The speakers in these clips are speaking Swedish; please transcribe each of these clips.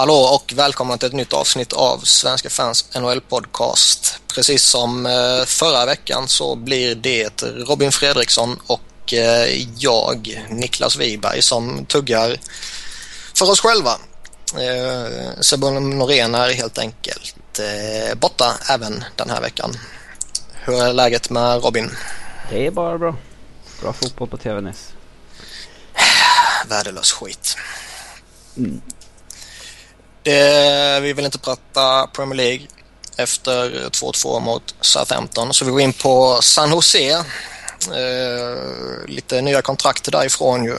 Hallå och välkomna till ett nytt avsnitt av Svenska fans NHL-podcast. Precis som eh, förra veckan så blir det Robin Fredriksson och eh, jag, Niklas Wiberg, som tuggar för oss själva. Eh, Sebon Norén är helt enkelt borta även den här veckan. Hur är läget med Robin? Det är bara bra. Bra fotboll på TV nyss. Värdelös skit. Mm. Det, vi vill inte prata Premier League efter 2-2 mot Southampton så vi går in på San Jose. Eh, lite nya kontrakt därifrån ju.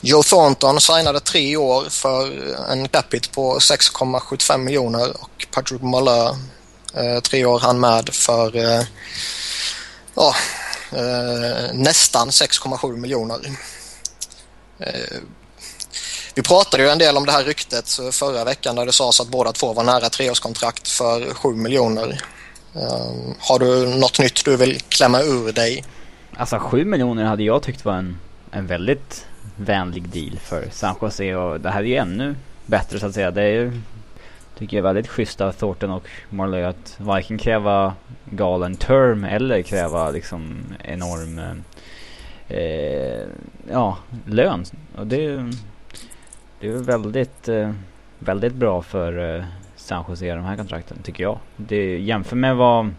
Joe Thornton signade tre år för en capita på 6,75 miljoner och Patrick Malheur eh, tre år han med för eh, ja, eh, nästan 6,7 miljoner. Eh, vi pratade ju en del om det här ryktet förra veckan där det sades att båda två var nära treårskontrakt för 7 miljoner. Um, har du något nytt du vill klämma ur dig? Alltså 7 miljoner hade jag tyckt var en, en väldigt vänlig deal för San Jose och det här är ju ännu bättre så att säga. Det är ju, tycker jag, väldigt schysst av Thornton och Marley att varken kräva galen term eller kräva liksom enorm eh, eh ja, lön. Och det det är väldigt, eh, väldigt bra för eh, San Jose de här kontrakten tycker jag. Det, jämför med vad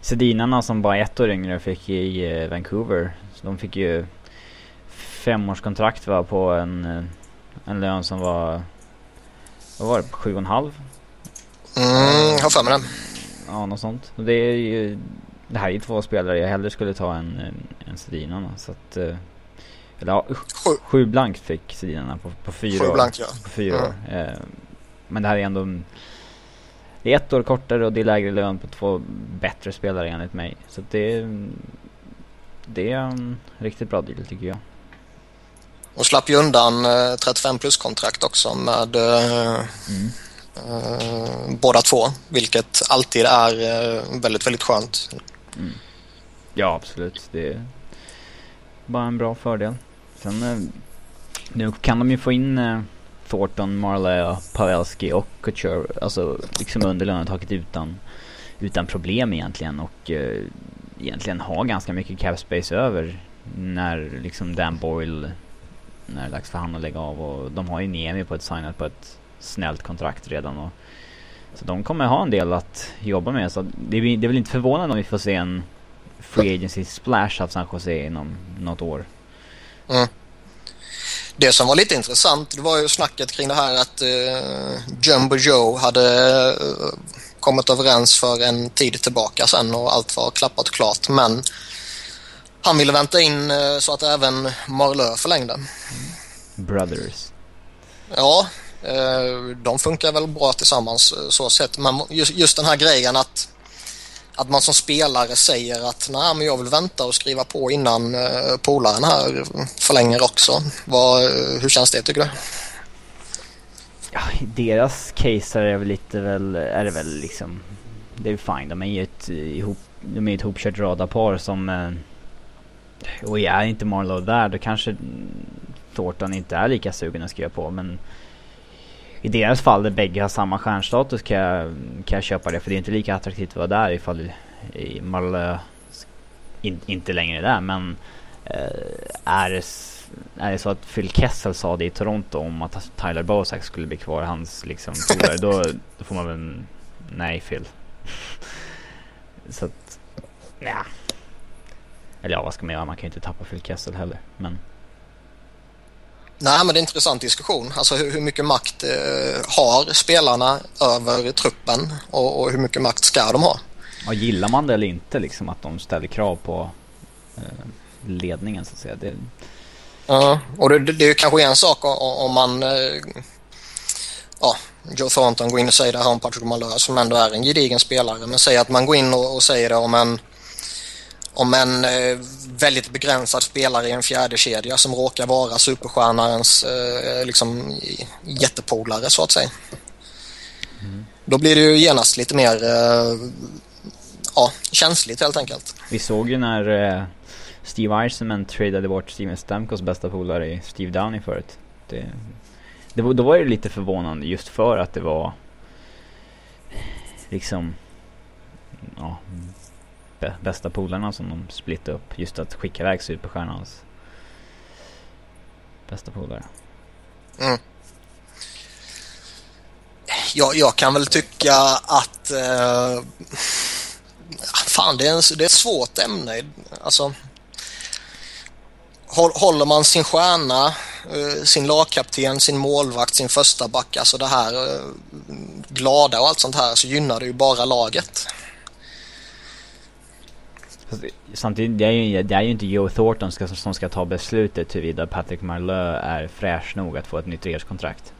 Sedinarna som bara ett år yngre fick i eh, Vancouver. Så de fick ju femårskontrakt va, på en, en lön som var, vad var det, sju och en halv? Mm, jag har för mig det. Ja, något sånt. det är ju, det här är ju två spelare jag hellre skulle ta än, än Sedinarna. Så att eller ja, sju, sju blankt fick Sedinarna på, på fyra sju år. Ja. På fyra mm. år. Eh, men det här är ändå det är ett år kortare och det är lägre lön på två bättre spelare enligt mig. Så det är, det är en riktigt bra deal tycker jag. Och slapp ju undan eh, 35 plus kontrakt också med eh, mm. eh, båda två. Vilket alltid är eh, väldigt, väldigt skönt. Mm. Ja, absolut. Det är bara en bra fördel. Sen eh, nu kan de ju få in eh, Thornton, Marley, Pavelski och Couture, alltså liksom under lönetaket utan, utan problem egentligen. Och eh, egentligen ha ganska mycket cap space över när liksom Dan Boyle, när det är dags för han att lägga av. Och de har ju Niemi på ett signat på ett snällt kontrakt redan. Och så de kommer ha en del att jobba med. Så det, det är väl inte förvånande om vi får se en free agency splash av San Jose inom något år. Mm. Det som var lite intressant det var ju snacket kring det här att uh, Jumbo Joe hade uh, kommit överens för en tid tillbaka sen och allt var klappat klart men han ville vänta in uh, så att även Marlö förlängde. Brothers. Ja, uh, de funkar väl bra tillsammans så sett men just, just den här grejen att att man som spelare säger att nej men jag vill vänta och skriva på innan eh, polaren här förlänger också. Vad, eh, hur känns det tycker du? Ja, i deras case är det väl lite väl, är det väl liksom, det är fine. De är ju ett eh, ihop, de är ett ihopkört radarpar som, eh, och är inte Marlowe där då kanske Thornton inte är lika sugen att skriva på men i deras fall där bägge har samma stjärnstatus kan jag, kan jag köpa det. För det är inte lika attraktivt att vara där ifall Malö in, inte längre är där. Men eh, är, det, är det så att Phil Kessel sa det i Toronto om att Tyler Bozak skulle bli kvar, hans liksom polare, då, då får man väl nej Phil. så att, ja. Eller ja, vad ska man göra? Man kan ju inte tappa Phil Kessel heller. Men Nej, men det är en intressant diskussion. Alltså hur, hur mycket makt eh, har spelarna över truppen och, och, hur mycket makt ska de ha? Och gillar man det eller inte liksom att de ställer krav på eh, ledningen så att säga? Det... Ja, och det, det, det är kanske en sak om, om man eh, ja, Joe Thornton går in och säger det här om Patrick Malheur som ändå är en gedigen spelare. Men säg att man går in och, och säger det om en om en eh, väldigt begränsad spelare i en fjärde kedja som råkar vara superstjärnans eh, liksom, jättepolare så att säga. Mm. Då blir det ju genast lite mer eh, ja, känsligt helt enkelt. Vi såg ju när eh, Steve Eisenman tradade bort Steven Stamkos bästa polare i Steve Downey förut. Det, det då var det lite förvånande just för att det var liksom ja, bästa polarna som de splittade upp. Just att skicka iväg superstjärnans bästa polare. Mm. Jag, jag kan väl tycka att eh, ah, fan det är, en, det är ett svårt ämne. Alltså, håller man sin stjärna, eh, sin lagkapten, sin målvakt, sin första back, alltså det här eh, glada och allt sånt här så gynnar det ju bara laget. Samtidigt, det är ju, det är ju inte Joe Thornton ska, som ska ta beslutet huruvida Patrick Marleau är fräsch nog att få ett nytt treårskontrakt.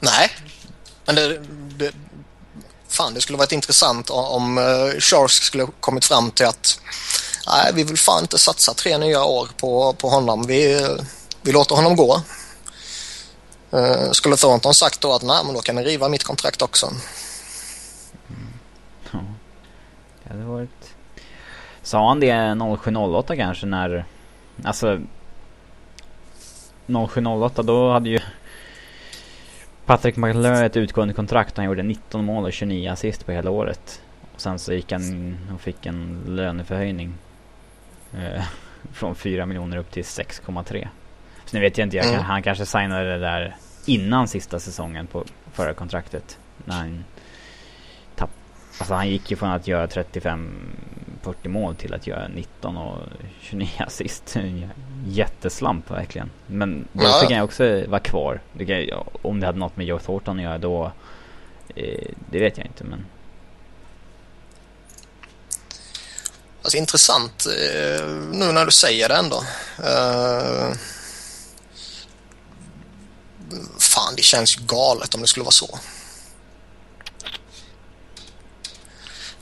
Nej, men det, det, fan det skulle varit intressant om uh, Sharks skulle kommit fram till att nej, vi vill fan inte satsa tre nya år på, på honom. Vi, vi låter honom gå. Uh, skulle Thornton sagt då att nej, men då kan ni riva mitt kontrakt också. Mm. Ja, det hade varit... Sa han det 0708 kanske när... Alltså... 0708 då hade ju... Patrick McLeod ett utgående kontrakt. Han gjorde 19 mål och 29 assist på hela året. Och sen så gick han och fick en löneförhöjning. Eh, från 4 miljoner upp till 6,3. Så nu vet jag inte, jag mm. han kanske signade det där innan sista säsongen på förra kontraktet. När han tapp, Alltså han gick ju från att göra 35 40 mål till att göra 19 och 29 assist. Jätteslamp verkligen. Men då ja. kan jag också vara kvar. Det kan, om det hade något med Joe Thornton att göra då, eh, det vet jag inte men. Alltså intressant eh, nu när du säger det ändå. Uh, fan, det känns ju galet om det skulle vara så.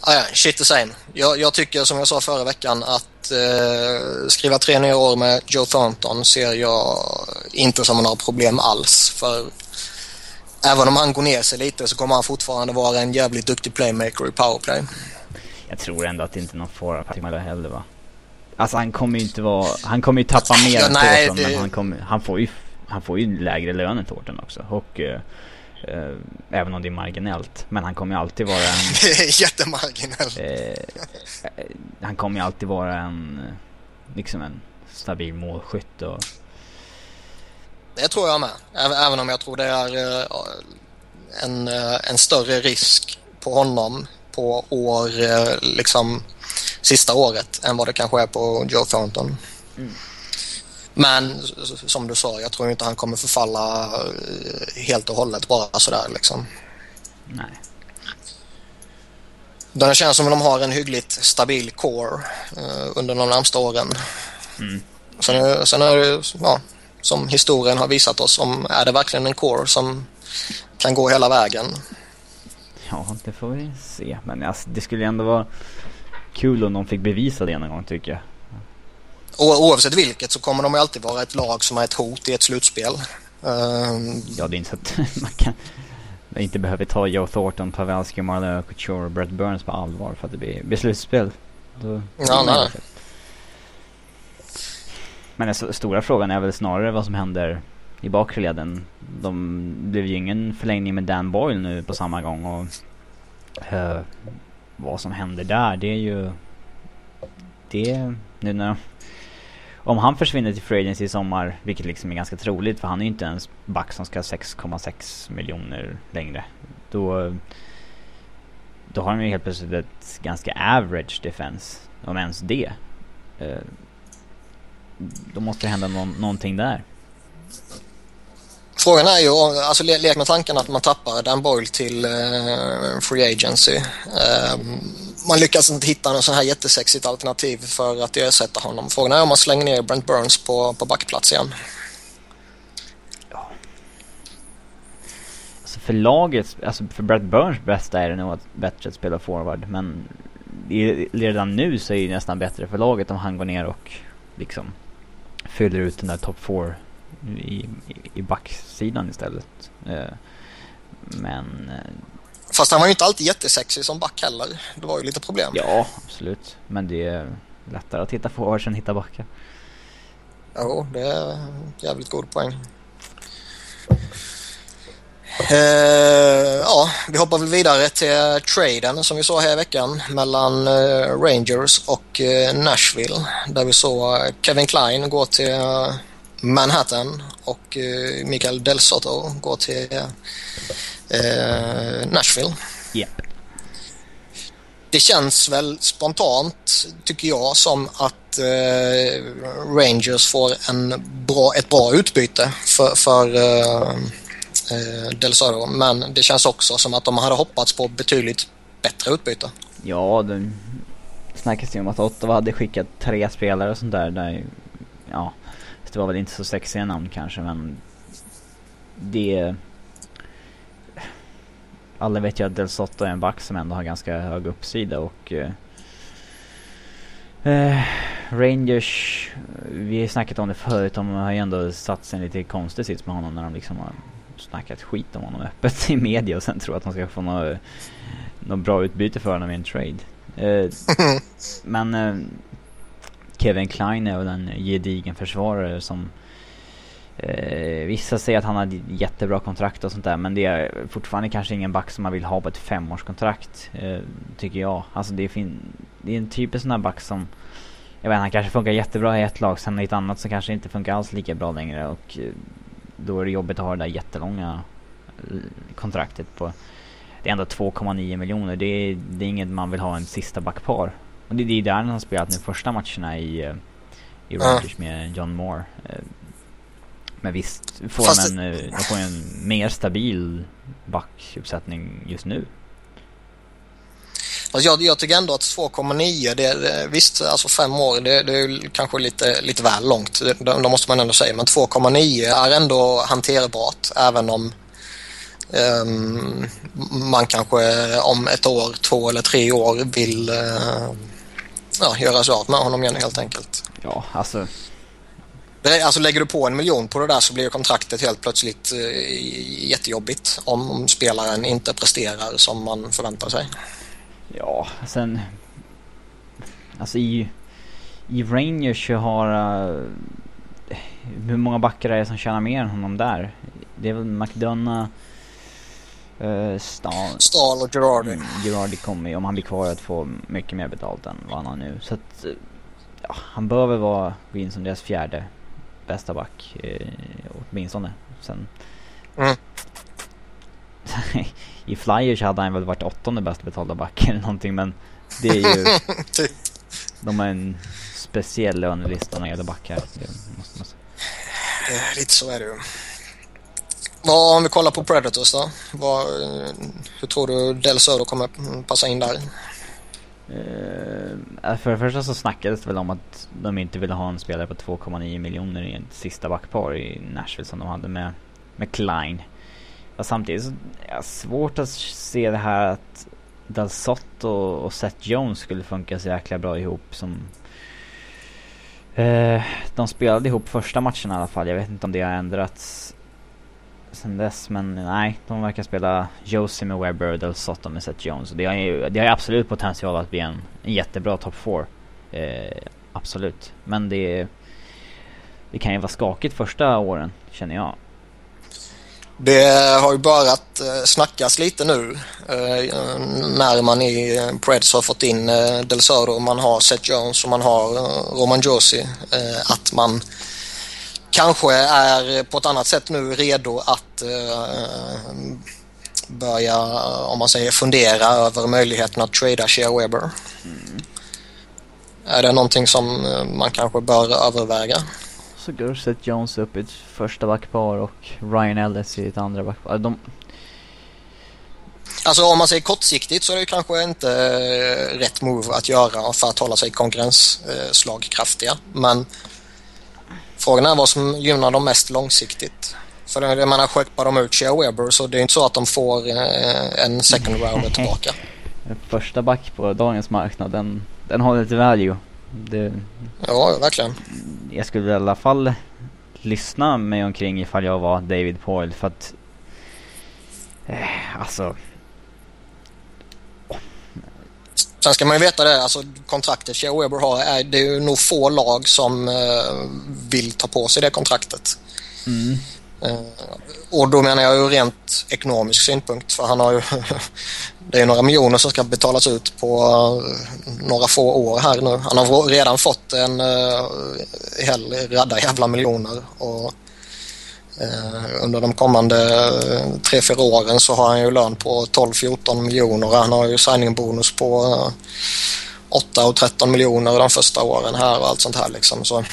Ah, ja, shit the same. Jag, jag, tycker som jag sa förra veckan att eh, skriva tre nya år med Joe Thornton ser jag inte som några problem alls. För även om han går ner sig lite så kommer han fortfarande vara en jävligt duktig playmaker i powerplay. Jag tror ändå att det inte är någon fara för Timala heller va? Alltså han kommer ju inte vara, han kommer ju tappa mer ja, än Thornton det... men han, kommer, han, får ju, han får ju lägre lön än Thornton också. Och eh, Eh, även om det är marginellt. Men han kommer ju alltid vara en... Jättemarginellt. Eh, han kommer ju alltid vara en, liksom en stabil målskytt och... Det tror jag med. Även om jag tror det är eh, en, eh, en större risk på honom på år, liksom sista året än vad det kanske är på Joe Thornton. Mm. Men som du sa, jag tror inte han kommer förfalla eh, helt och hållet bara sådär liksom. Nej. Det känns som att de har en hyggligt stabil core uh, under de närmsta åren. Mm. Sen, sen är det ja, som historien har visat oss om är det verkligen en core som kan gå hela vägen. Ja, det får vi se. Men alltså, det skulle ändå vara kul om de fick bevisa det någon gång tycker jag. Oavsett vilket så kommer de alltid vara ett lag som är ett hot i ett slutspel. Um, ja, det är inte så att man kan man inte behöver ta Joe Thornton, Pavelski, Marlon Couture och Brett Burns på allvar för att det blir, blir slutspel. Då, ja, nej. Men den stora frågan är väl snarare vad som händer i bakre leden. De blev ju ingen förlängning med Dan Boyle nu på samma gång och uh, vad som händer där det är ju det nu när om han försvinner till Free Agency i sommar, vilket liksom är ganska troligt för han är ju inte ens back som ska ha 6,6 miljoner längre. Då, då har han ju helt plötsligt ett ganska average defense, om ens det. Eh, då måste det hända någon, någonting där. Frågan är ju, alltså lek med tanken att man tappar Dan Boyle till uh, Free Agency. Uh, man lyckas inte hitta något så här jättesexigt alternativ för att ersätta honom. Frågan är om man slänger ner Brent Burns på, på backplats igen. Ja. Alltså för lagets, alltså för Brent Burns bästa är det nog att bättre att spela forward. Men redan nu så är det nästan bättre för laget om han går ner och liksom fyller ut den där top 4 i, i backsidan istället. Eh, men... Eh, Fast han var ju inte alltid jättesexig som back heller. Det var ju lite problem. Ja, absolut. Men det är lättare att hitta forwards än hitta backar. Jo, det är jävligt god poäng. Uh, ja, vi hoppar väl vidare till traden som vi såg här i veckan mellan uh, Rangers och uh, Nashville. Där vi såg Kevin Klein gå till Manhattan och Mikael Del Soto gå till Nashville. Yep. Det känns väl spontant, tycker jag, som att Rangers får en bra, ett bra utbyte för, för eh, Del Soro. Men det känns också som att de hade hoppats på betydligt bättre utbyte. Ja, det snackas ju om att Ottawa hade skickat tre spelare och sånt där. där ja, det var väl inte så sexiga namn kanske men det... Alla vet ju att Del Sotto är en back som ändå har ganska hög uppsida och eh, eh, Rangers, vi har snackat om det förut, de har ju ändå satt sig en lite konstig sits med honom när de liksom har snackat skit om honom öppet i media och sen tror att de ska få något, något bra utbyte för honom i en trade. Eh, men eh, Kevin Klein är väl en gedigen försvarare som eh, vissa säger att han har jättebra kontrakt och sånt där men det är fortfarande kanske ingen back som man vill ha på ett femårskontrakt eh, tycker jag. Alltså det är, fin det är en typisk sån här back som jag vet han kanske funkar jättebra i ett lag sen i ett annat så kanske inte funkar alls lika bra längre och eh, då är det jobbigt att ha det där jättelånga eh, kontraktet på det är ändå 2,9 miljoner. Det är, det är inget man vill ha en sista backpar. Och det, det är där han har spelat nu första matcherna i, eh, i Rangers med John Moore. Eh, men visst får Fast de, en, de får en mer stabil backuppsättning just nu. Alltså jag, jag tycker ändå att 2,9, det, det, visst alltså fem år det, det är kanske lite, lite väl långt. Det, det måste man ändå säga. Men 2,9 är ändå hanterbart även om um, man kanske om ett år, två eller tre år vill uh, ja, göra sig av med honom igen helt enkelt. Ja, alltså Alltså lägger du på en miljon på det där så blir kontraktet helt plötsligt uh, jättejobbigt om, spelaren inte presterar som man förväntar sig. Ja, sen... Alltså i... I Rangers så har... Uh, hur många backar är det som tjänar mer än honom där? Det är väl McDonough... Uh, Stahl, Stahl och Girardi. Mm, Girardi kommer ju, om han blir kvar, att få mycket mer betalt än vad han har nu. Så att... Ja, han bör väl vara, gå in som deras fjärde bästa back. Uh, åtminstone. Sen... Mm. I Flyers hade han väl varit åttonde bäst betalda back eller någonting men det är ju... Typ. de har en speciell lönelista när det gäller backar. Det måste man säga. Eh, lite så är det ju. Vad, om vi kollar på Predators då? Vad, hur tror du Del Söder kommer passa in där? Uh, för det första så snackades det väl om att de inte ville ha en spelare på 2,9 miljoner i ett sista backpar i Nashville som de hade med, med Klein. Och samtidigt så är det svårt att se det här att Dalsott och Seth Jones skulle funka så jäkla bra ihop som... Uh, de spelade ihop första matchen i alla fall. Jag vet inte om det har ändrats sen dess. Men nej, de verkar spela Josie med Webber och Delsotto med Seth Jones. Det har ju det har absolut potential att bli en, en jättebra top 4. Eh, absolut. Men det, det kan ju vara skakigt första åren, känner jag. Det har ju börjat eh, snackas lite nu eh, när man i eh, Preds har fått in eh, Del Soro, man har Seth Jones och man har Roman Josi att man kanske är på ett annat sätt nu redo att börja, om man säger fundera över möjligheten att trada Shea Weber. Mm. Är det någonting som man kanske bör överväga? så går Seth Jones upp i ett första backpar och Ryan Ellis i ett andra backpar. De... Alltså om man säger kortsiktigt så är det kanske inte eh, rätt move att göra för att hålla sig konkurrensslagkraftiga. Men frågan är vad som gynnar dem mest långsiktigt. För jag menar, skeppar de ut Shea Weber så det är inte så att de får eh, en second rounder tillbaka. Första back på dagens marknad, den, den har lite value. Det, ja, verkligen. Jag skulle i alla fall lyssna mig omkring ifall jag var David Poyle för att... Eh, alltså... Sen ska man ju veta det, alltså kontraktet Shea Weber har, är, det är ju nog få lag som eh, vill ta på sig det kontraktet. Mm. Eh, och då menar jag ju rent ekonomisk synpunkt för han har ju det är några miljoner som ska betalas ut på eh, några få år här nu. Han har redan fått en uh, hel radda jävla miljoner och Eh, under de kommande uh, tre, fyra åren så har han ju lön på 12-14 miljoner och han har ju signingbonus på eh, 8 och 13 miljoner de första åren här och allt sånt här liksom. Så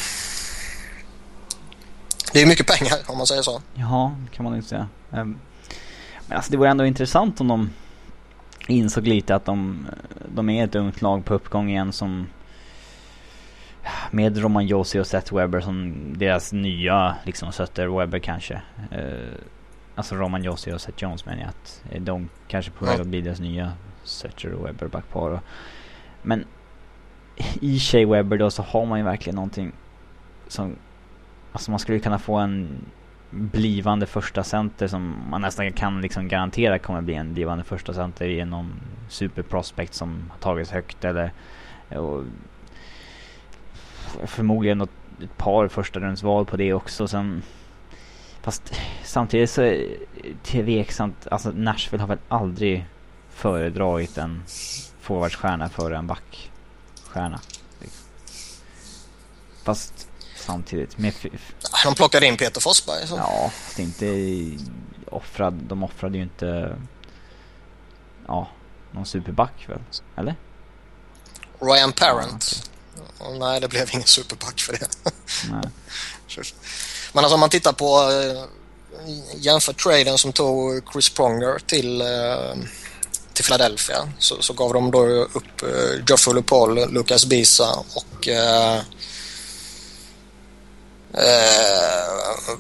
det är mycket pengar om man säger så. Ja, kan man inte säga. Ehm, men alltså det vore ändå intressant om de insåg lite att de, de är ett ungt lag på uppgång igen som med Roman Josi och Seth Webber som deras nya liksom Sutter Webber kanske. Uh, alltså Roman Josi och Seth Jones menar jag att de kanske på väg att bli deras nya Sutter och Webber backpar. Men i Shea Webber då så har man ju verkligen någonting som Alltså man skulle kunna få en blivande första center som man nästan kan liksom garantera kommer bli en blivande första center någon superprospect som har tagits högt eller och förmodligen något, ett par första rundsval på det också sen fast samtidigt så är det tveksamt alltså Nashville har väl aldrig föredragit en forwardstjärna före en backstjärna liksom. fast samtidigt. Med de plockade in Peter Forsberg. Så. Ja, det är inte offrad. De offrade ju inte ja, någon superback väl? Eller? Ryan Parent. Okay. Nej, det blev ingen superback för det. Men alltså om man tittar på uh, jämför traden som tog Chris Pronger till, uh, till Philadelphia så, så gav de då upp uh, Geoffrey LePaul, Lucas Bisa och uh, Eh,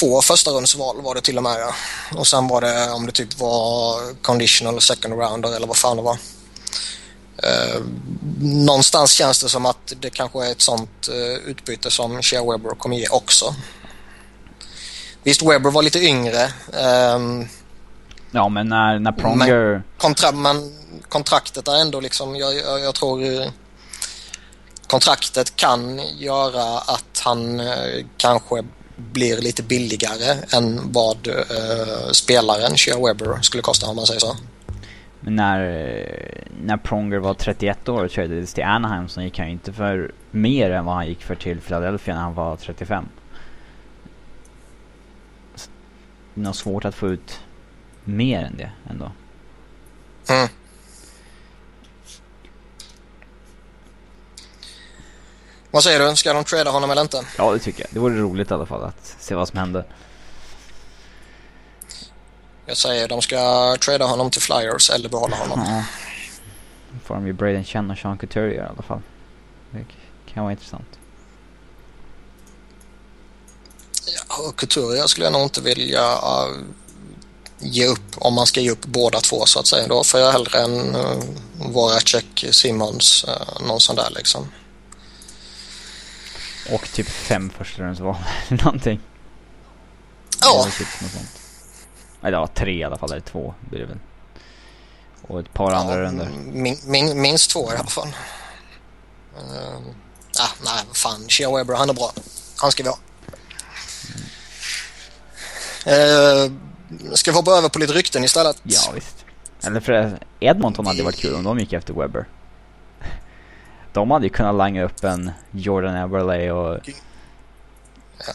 två första rundsval var det till och med. Ja. Och sen var det om det typ var conditional second rounder eller vad fan det var. Eh, någonstans känns det som att det kanske är ett sånt eh, utbyte som Shea Weber kommer ge också. Visst, Weber var lite yngre. Um, ja, men när, när Pronger... Men, kontra, men kontraktet är ändå liksom, jag, jag, jag tror kontraktet kan göra att han eh, kanske blir lite billigare än vad eh, spelaren Shea Weber skulle kosta om man säger så. Men när, när Pronger var 31 år och tradades till Anaheim så gick han ju inte för mer än vad han gick för till Philadelphia när han var 35. det är nog svårt att få ut mer än det ändå. Mm. Vad säger du? Ska de trada honom eller inte? Ja, det tycker jag. Det vore roligt i alla fall att se vad som händer. Jag säger de ska trada honom till Flyers eller behålla honom. Ja. Då får de ju Braden Chen och Sean Couturier i alla fall. Det kan vara intressant. Ja, Couturier skulle jag nog inte vilja uh, ge upp om man ska ge upp båda två så att säga. Då får jag hellre en uh, Voracek, Simmons, uh, någon sån där liksom. Och typ fem förstagångsval eller någonting. Ja. Typ eller ja, tre i alla fall. Eller två blir det väl. Och ett par ja, andra runder. Min, min, minst två i alla fall. Uh, ah, nej, fan. Shea Weber, han är bra. Han ska vi ha. Uh, ska vi hoppa över på lite rykten istället? Ja, visst. Eller för Edmonton hade varit kul om de gick efter Weber. De hade ju kunnat langa upp en Jordan Eberle och...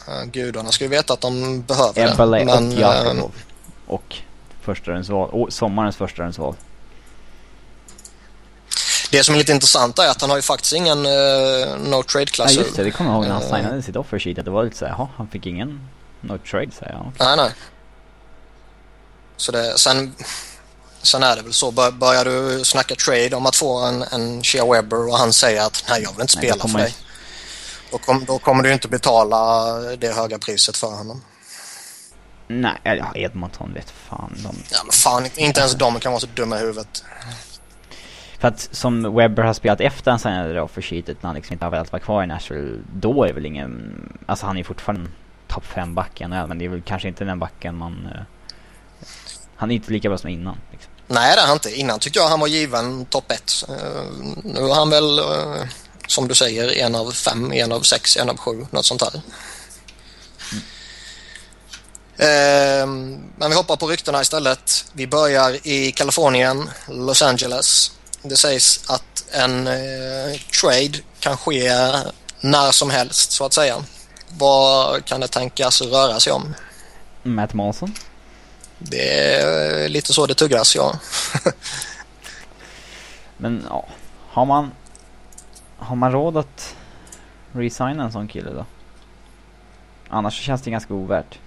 Ja, gudarna ska ju veta att de behöver Eberle det. Men, och Jakobov. Och förstahandsval. Och sommarens förstahandsval. Det som är lite intressant är att han har ju faktiskt ingen uh, no trade-klausul. Ja just det, det kommer jag ihåg när han signade uh, sitt offer sheet. Att det var lite såhär, jaha, han fick ingen no trade säger jag. Okay. Nej, nej. Så det, sen Sen är det väl så, börjar du snacka trade om att få en, en Shea Webber och han säger att nej jag vill inte spela nej, för dig. Då, kom, då kommer du inte betala det höga priset för honom. Nej, ja, Edmonton vet fan. De... Ja men fan, inte ens de kan vara så dumma i huvudet. För att som Webber har spelat efter han signade det offer sheetet när han liksom inte har velat vara kvar i Nashville. Då är väl ingen, alltså han är fortfarande en topp 5 back men det är väl kanske inte den backen man... Uh, han är inte lika bra som innan. Liksom. Nej det är han inte. Innan tyckte jag han var given topp 1. Uh, eh, nu är han väl, uh, som du säger, en av fem, en av sex, en av sju, något sånt här. Ehm, men vi hoppar på ryktena istället. Vi börjar i Kalifornien, Los Angeles. Det sägs att en eh, trade kan ske när som helst så att säga. Vad kan det tänkas röra sig om? Matt Molson? Det är lite så det tuggas, ja. Men ja, har man, har man råd att resigna en sån kille då? Annars känns det ganska ovärt.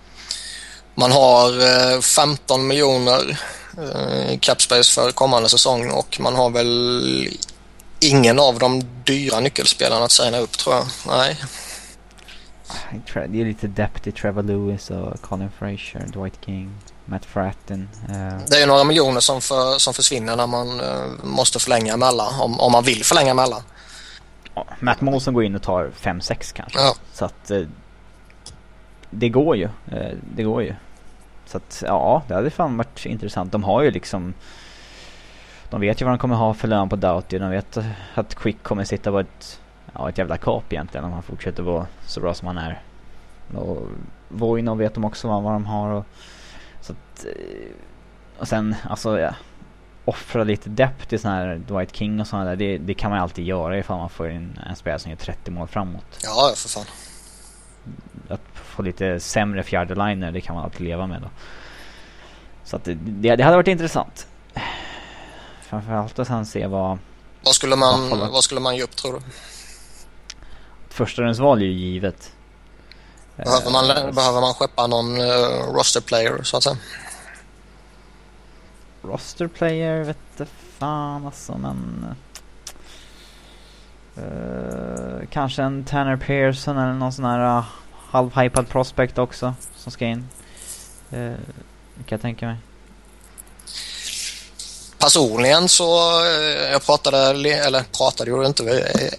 Man har 15 eh, miljoner eh, capspace för kommande säsong och man har väl ingen av de dyra nyckelspelarna att signa upp tror jag. Nej. Det är lite depth i Trevor Lewis och Colin Fraser, Dwight King, Matt Fratton. Uh. Det är ju några miljoner som, för, som försvinner när man uh, måste förlänga med alla, om, om man vill förlänga med alla. Ja, Matt Molson går in och tar 5-6 kanske. Ja. Så att uh, det går ju. Eh, det går ju. Så att ja, det hade fan varit intressant. De har ju liksom de vet ju vad de kommer ha för lön på Doughty. De vet att Quick kommer sitta på ett, ja, ett jävla kap egentligen om han fortsätter vara så bra som han är. Och Voino vet de också vad, vad de har. Och, så att, eh, och sen alltså ja, offra lite depp till sån här Dwight King och sådana där. Det, det, kan man alltid göra ifall man får in en spelare som gör 30 mål framåt. Ja, för fan. Att få lite sämre fjärde liner det kan man alltid leva med då. Så att det, det, det hade varit intressant. Framförallt att sen se vad... Vad skulle man, vad, vad skulle man ge upp tror du? Förstahundsval är ju givet. Behöver man, uh, behöver man skeppa någon uh, roster player så att säga? Roster player vet du fan alltså men... Uh, kanske en Tanner Pearson eller någon sån här uh, halvhypad prospect också som ska in. Uh, kan jag tänka mig personligen så eh, jag pratade, eller pratade gjorde inte,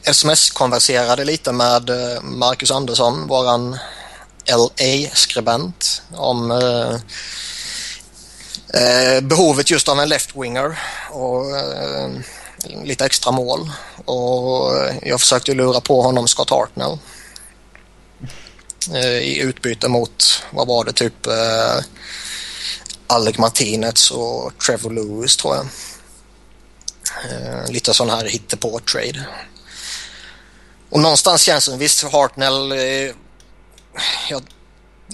sms-konverserade lite med Marcus Andersson, våran LA-skribent om eh, behovet just av en left-winger och eh, lite extra mål. Och jag försökte lura på honom Scott Hartnell eh, i utbyte mot, vad var det, typ eh, Alec Martinez och Trevor Lewis tror jag. Eh, lite sån här hittepå-trade. Och någonstans känns det, visst Hartnell, eh, jag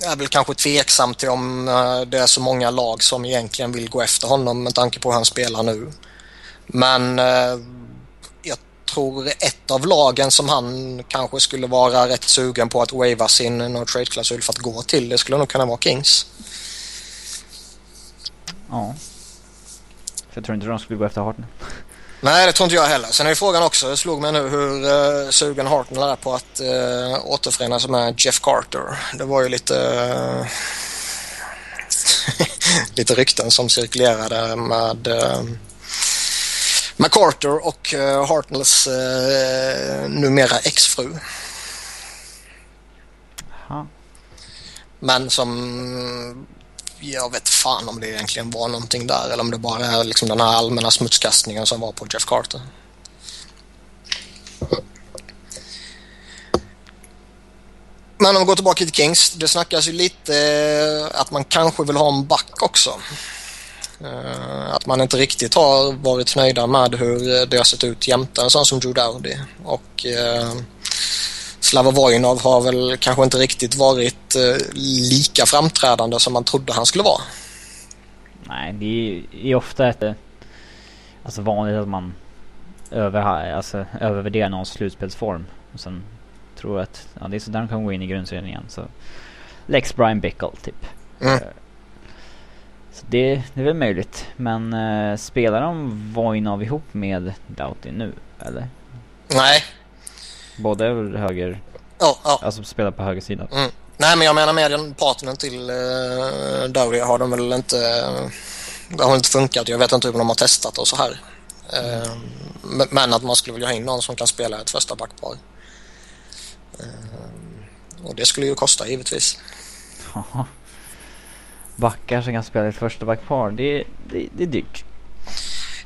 är väl kanske tveksam till om eh, det är så många lag som egentligen vill gå efter honom med tanke på hur han spelar nu. Men eh, tror ett av lagen som han kanske skulle vara rätt sugen på att wava sin no trade-klausul för att gå till, det skulle nog kunna vara Kings. Ja. För jag tror inte de skulle gå efter Hartnell. Nej, det tror inte jag heller. Sen är frågan också, det slog mig nu hur uh, sugen Hartnell är på att uh, återförenas med Jeff Carter. Det var ju lite uh, lite rykten som cirkulerade med uh, med Carter och uh, Hartnells uh, numera exfru. Men som jag vet fan om det egentligen var någonting där eller om det bara är liksom den här allmänna smutskastningen som var på Jeff Carter. Men om vi går tillbaka till Kings. Det snackas ju lite eh, att man kanske vill ha en back också. Eh, att man inte riktigt har varit nöjda med hur det har sett ut jämte en sån som Drew Dowdy. Och eh, Slava Vojnov har väl kanske inte riktigt varit eh, lika framträdande som man trodde han skulle vara. Nej, det är, ofta ett, alltså vanligt att man över, alltså, övervärderar någons slutspelsform. Och sen tror att ja, det är så där de kan gå in i grundserien igen. Så Lex Brian Bickle typ. Mm. Så det, det är väl möjligt. Men uh, spelar de Vojnov ihop med Doughty nu, eller? Nej, Båda är väl höger... Ja, ja. Alltså spelar på höger sida. Mm. Nej, men jag menar med den partnern till uh, Dowry har de väl inte... Det har inte funkat. Jag vet inte hur de har testat och så här. Uh, men att man skulle vilja ha in någon som kan spela ett första backpar. Uh, och det skulle ju kosta givetvis. Backar som kan spela ett första backpar, det, det, det är dyrt.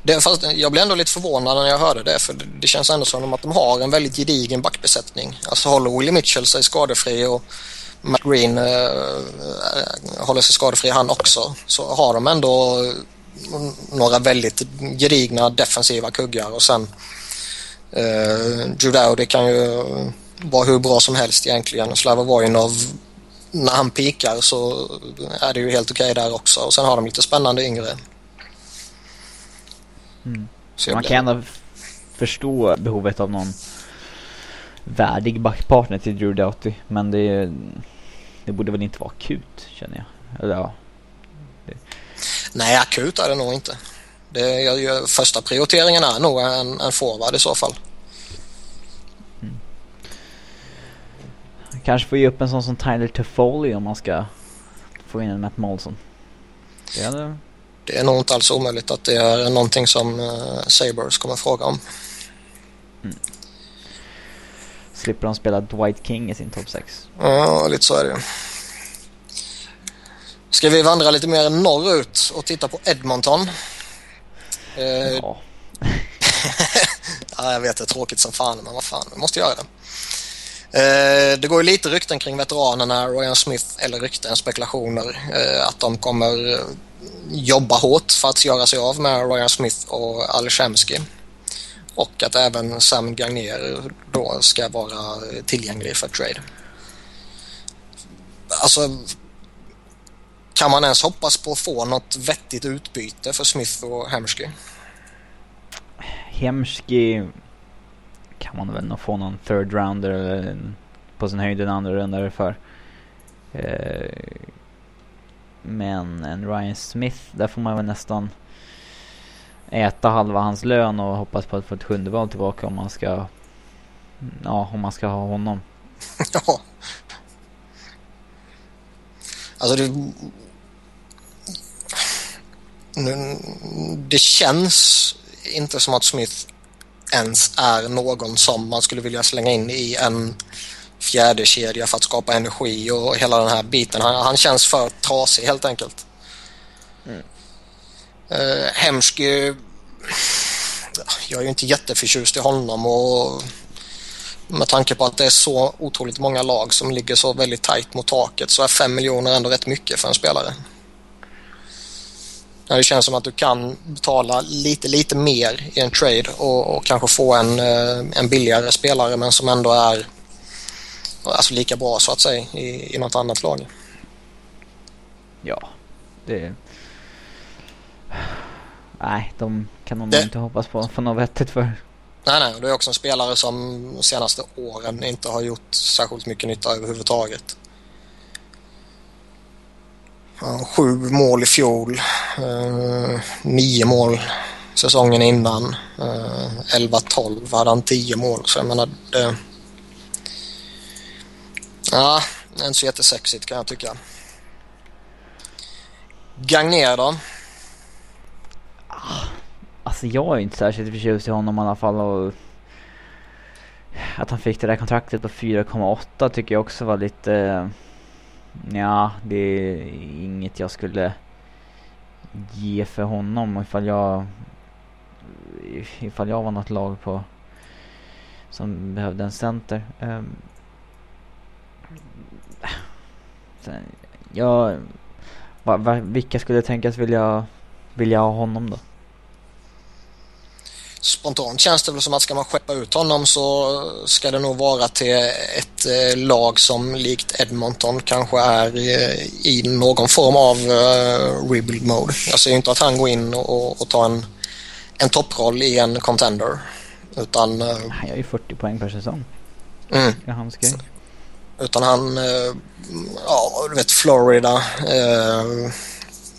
Det, fast jag blev ändå lite förvånad när jag hörde det för det känns ändå som att de har en väldigt gedigen backbesättning. Alltså håller Willie Mitchell sig skadefri och Matt Green uh, håller sig skadefri han också så har de ändå eh, några väldigt gedigna defensiva kuggar och sen Judeau, det kan ju vara hur bra som helst egentligen. Slava Vojnov när han pikar så är det ju helt okej okay där också och sen har de lite spännande yngre. Mm. Man kan ändå förstå behovet av någon värdig backpartner till Drew Doughty. Men det, det borde väl inte vara akut känner jag. Eller ja. Det. Nej, akut är det nog inte. Det, jag, första prioriteringen är nog en, en forward i så fall. Kanske får ge upp en sån som Tyler Toffoli om man ska få in en Matt Molson. Det är, det är nog inte alls omöjligt att det är någonting som uh, Sabres kommer fråga om. Mm slipper de spela Dwight King i sin topp 6. Ja, lite så är det Ska vi vandra lite mer norrut och titta på Edmonton? Eh, ja. ja, jag vet, det är tråkigt som fan, men vad fan, vi måste göra det. Eh, det går ju lite rykten kring veteranerna Ryan Smith, eller rykten, spekulationer, eh, att de kommer eh, jobba hårt för att göra sig av med Ryan Smith och Alshemski. Och att även Sam Gagner då ska vara tillgänglig för trade. Alltså, kan man ens hoppas på att få något vettigt utbyte för Smith och Hemsky? Hemsky kan man väl nog få någon third rounder eller på sin höjd en andra rundare för. Eh, men en Ryan Smith, där får man väl nästan äta halva hans lön och hoppas på att få ett sjunde val tillbaka om man ska ja, om man ska ha honom. ja. Alltså det det känns inte som att Smith ens är någon som man skulle vilja slänga in i en fjärde kedja för att skapa energi och hela den här biten. Han, han känns för trasig helt enkelt. Mm. Uh, Hemsky, jag är ju inte jätteförtjust i honom och med tanke på att det är så otroligt många lag som ligger så väldigt tajt mot taket så är 5 miljoner ändå rätt mycket för en spelare. Det känns som att du kan betala lite, lite mer i en trade och, och kanske få en, eh, en billigare spelare men som ändå är alltså lika bra så att säga i, i något annat lag. Ja, det Nej, de kan nog det... inte hoppas på för något vettigt för. Nej, nej. Det är också en spelare som de senaste åren inte har gjort särskilt mycket nytta överhuvudtaget. Sju mål i fjol. Eh, nio mål säsongen innan. Eh, 11-12 hade han tio mål. Så jag menar det... Ja, inte så jättesexigt kan jag tycka. Gagner då? Ah, alltså jag är inte särskilt förtjust i honom i alla fall och att han fick det där kontraktet på 4,8 tycker jag också var lite eh, Ja, det är inget jag skulle ge för honom ifall jag ifall jag var något lag på som behövde en center. Um, sen, jag, va, va, vilka skulle tänkas vilja, vilja ha honom då? Spontant känns det väl som att ska man skeppa ut honom så ska det nog vara till ett eh, lag som likt Edmonton kanske är i, någon form av uh, rebuild mode. Jag ser inte att han går in och, och tar en, en topproll i en contender. Utan... Han gör ju 40 poäng per säsong. Mm. Det är hans grej. Utan han, ja du vet Florida, uh,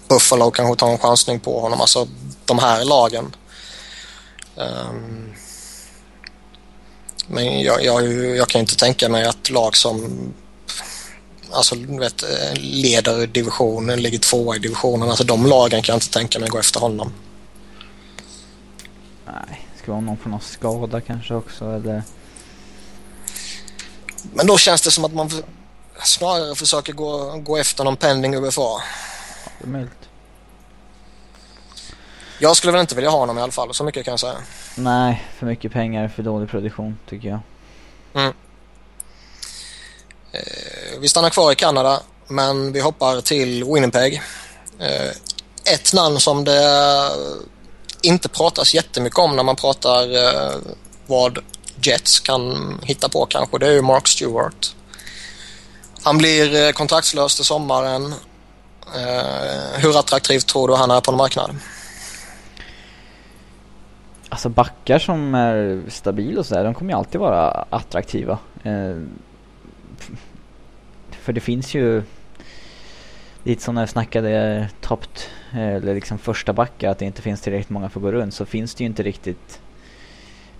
Buffalo kanske tar en chansning på honom. Alltså de här lagen Um, men jag, jag, jag, kan inte tänka mig att lag som alltså, vet, leder divisionen, ligger tvåa i divisionen, alltså de lagen kan jag inte tänka mig gå efter honom. Nej, ska vara någon från någon skada kanske också eller? Men då känns det som att man snarare försöker gå, gå efter någon pending UFA. Ja, det är möjligt. Jag skulle väl inte vilja ha honom i alla fall, så mycket kan jag säga. Nej, för mycket pengar för dålig produktion tycker jag. Mm. Eh, vi stannar kvar i Kanada men vi hoppar till Winnipeg. Eh, ett namn som det inte pratas jättemycket om när man pratar eh, vad Jets kan hitta på kanske, det är ju Mark Stewart. Han blir kontraktslös till sommaren. Hur attraktiv tror du han är på en marknad? Alltså backar som är stabila och sådär, de kommer ju alltid vara attraktiva. Eh, för det finns ju lite som när jag snackade toppt eller liksom första backar att det inte finns tillräckligt många för att gå runt så finns det ju inte riktigt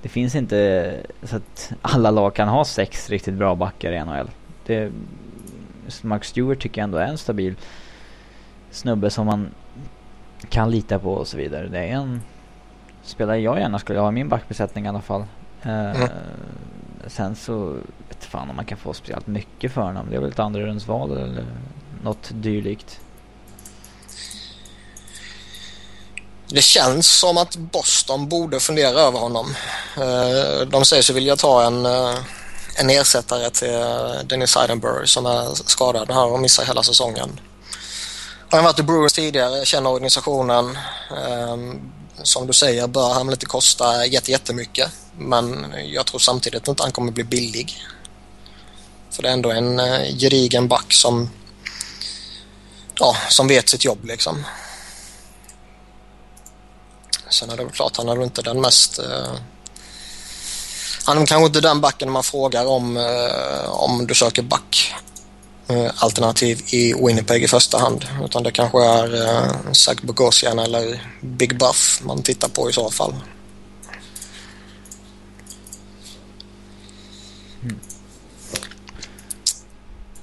det finns inte så att alla lag kan ha sex riktigt bra backar i NHL. Det, Mark Stewart tycker jag ändå är en stabil snubbe som man kan lita på och så vidare. Det är en spelare jag gärna skulle ha i min backbesättning i alla fall. Mm. Uh, sen så vet fan om man kan få speciellt mycket för honom. Det är väl ett andra rundsval eller något dylikt. Det känns som att Boston borde fundera över honom. Eh, de säger sig vilja ta en, eh, en ersättare till eh, Dennis Seidenberg som är skadad här och missar hela säsongen. Han har varit i Bruins tidigare, känner organisationen. Ehm, som du säger bör han väl inte kosta jättemycket men jag tror samtidigt inte han kommer bli billig. För det är ändå en eh, gedigen back som ja, som vet sitt jobb liksom. Sen är det väl klart, han är inte den mest... Uh, han är kanske inte den backen man frågar om uh, om du söker back alternativ i Winnipeg i första hand. Utan det kanske är eh, Zach Bogosian eller Big Buff man tittar på i så fall.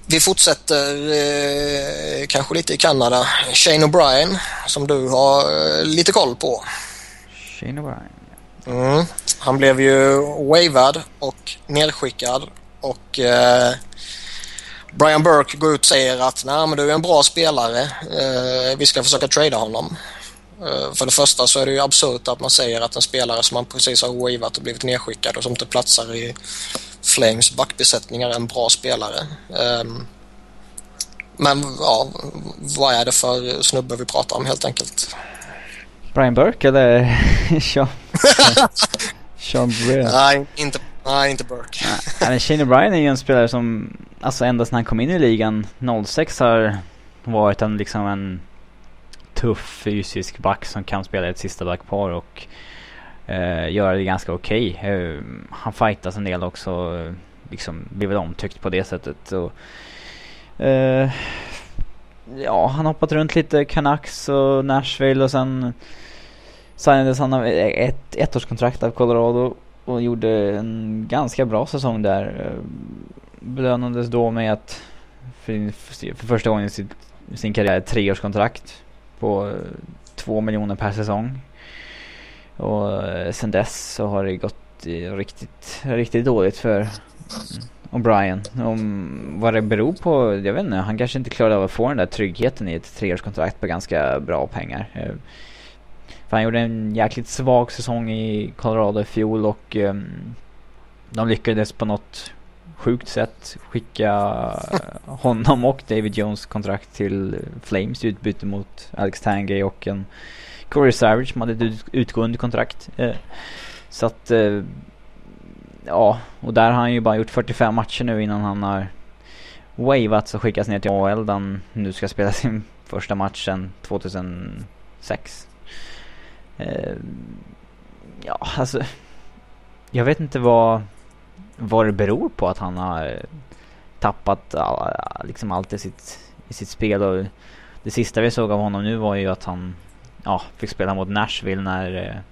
Vi fortsätter eh, kanske lite i Kanada. Shane O'Brien som du har eh, lite koll på. Shane O'Brien. Mm. Han blev ju wavad och nedskickad och eh, Brian Burke går ut och säger att Nej, men du är en bra spelare. Eh, vi ska försöka trada honom. Eh, för det första så är det ju absurt att man säger att en spelare som man precis har wavat och blivit nedskickad och som inte platsar i Flames backbesättningar är en bra spelare. Um, men ja, vad är det för snubbe vi pratar om helt enkelt? Brian Burke eller Sean? Sean? Nej, inte, nej, inte Burke. Nej, Shane O'Brien är ju en spelare som, alltså ända sedan han kom in i ligan 06 har varit en liksom en tuff fysisk back som kan spela ett sista backpar och uh, göra det ganska okej. Okay. Eh, han fightas en del också, liksom blir väl omtyckt på det sättet. Och, uh, ja, han hoppat runt lite Canucks och Nashville och sen signades han av ett ettårskontrakt av Colorado och gjorde en ganska bra säsong där. Eh, belönades då med att för, för första gången i sin, sin karriär ett treårskontrakt på eh, två miljoner per säsong. Och eh, sen dess så har det gått riktigt, riktigt dåligt för mm, O'Brien. Om vad det beror på, jag vet inte. Han kanske inte klarade av att få den där tryggheten i ett treårskontrakt på ganska bra pengar. För han gjorde en jäkligt svag säsong i Colorado i fjol och um, de lyckades på något sjukt sätt skicka honom och David Jones kontrakt till Flames i utbyte mot Alex Tangay och en Corey Savage som hade ett utgående kontrakt. Eh, så att eh, ja, och där har han ju bara gjort 45 matcher nu innan han har wavats och skickats ner till AHL där han nu ska spela sin första match sedan 2006. Eh, ja, alltså jag vet inte vad vad det beror på att han har tappat liksom allt i sitt, i sitt spel. Och det sista vi såg av honom nu var ju att han ja, fick spela mot Nashville när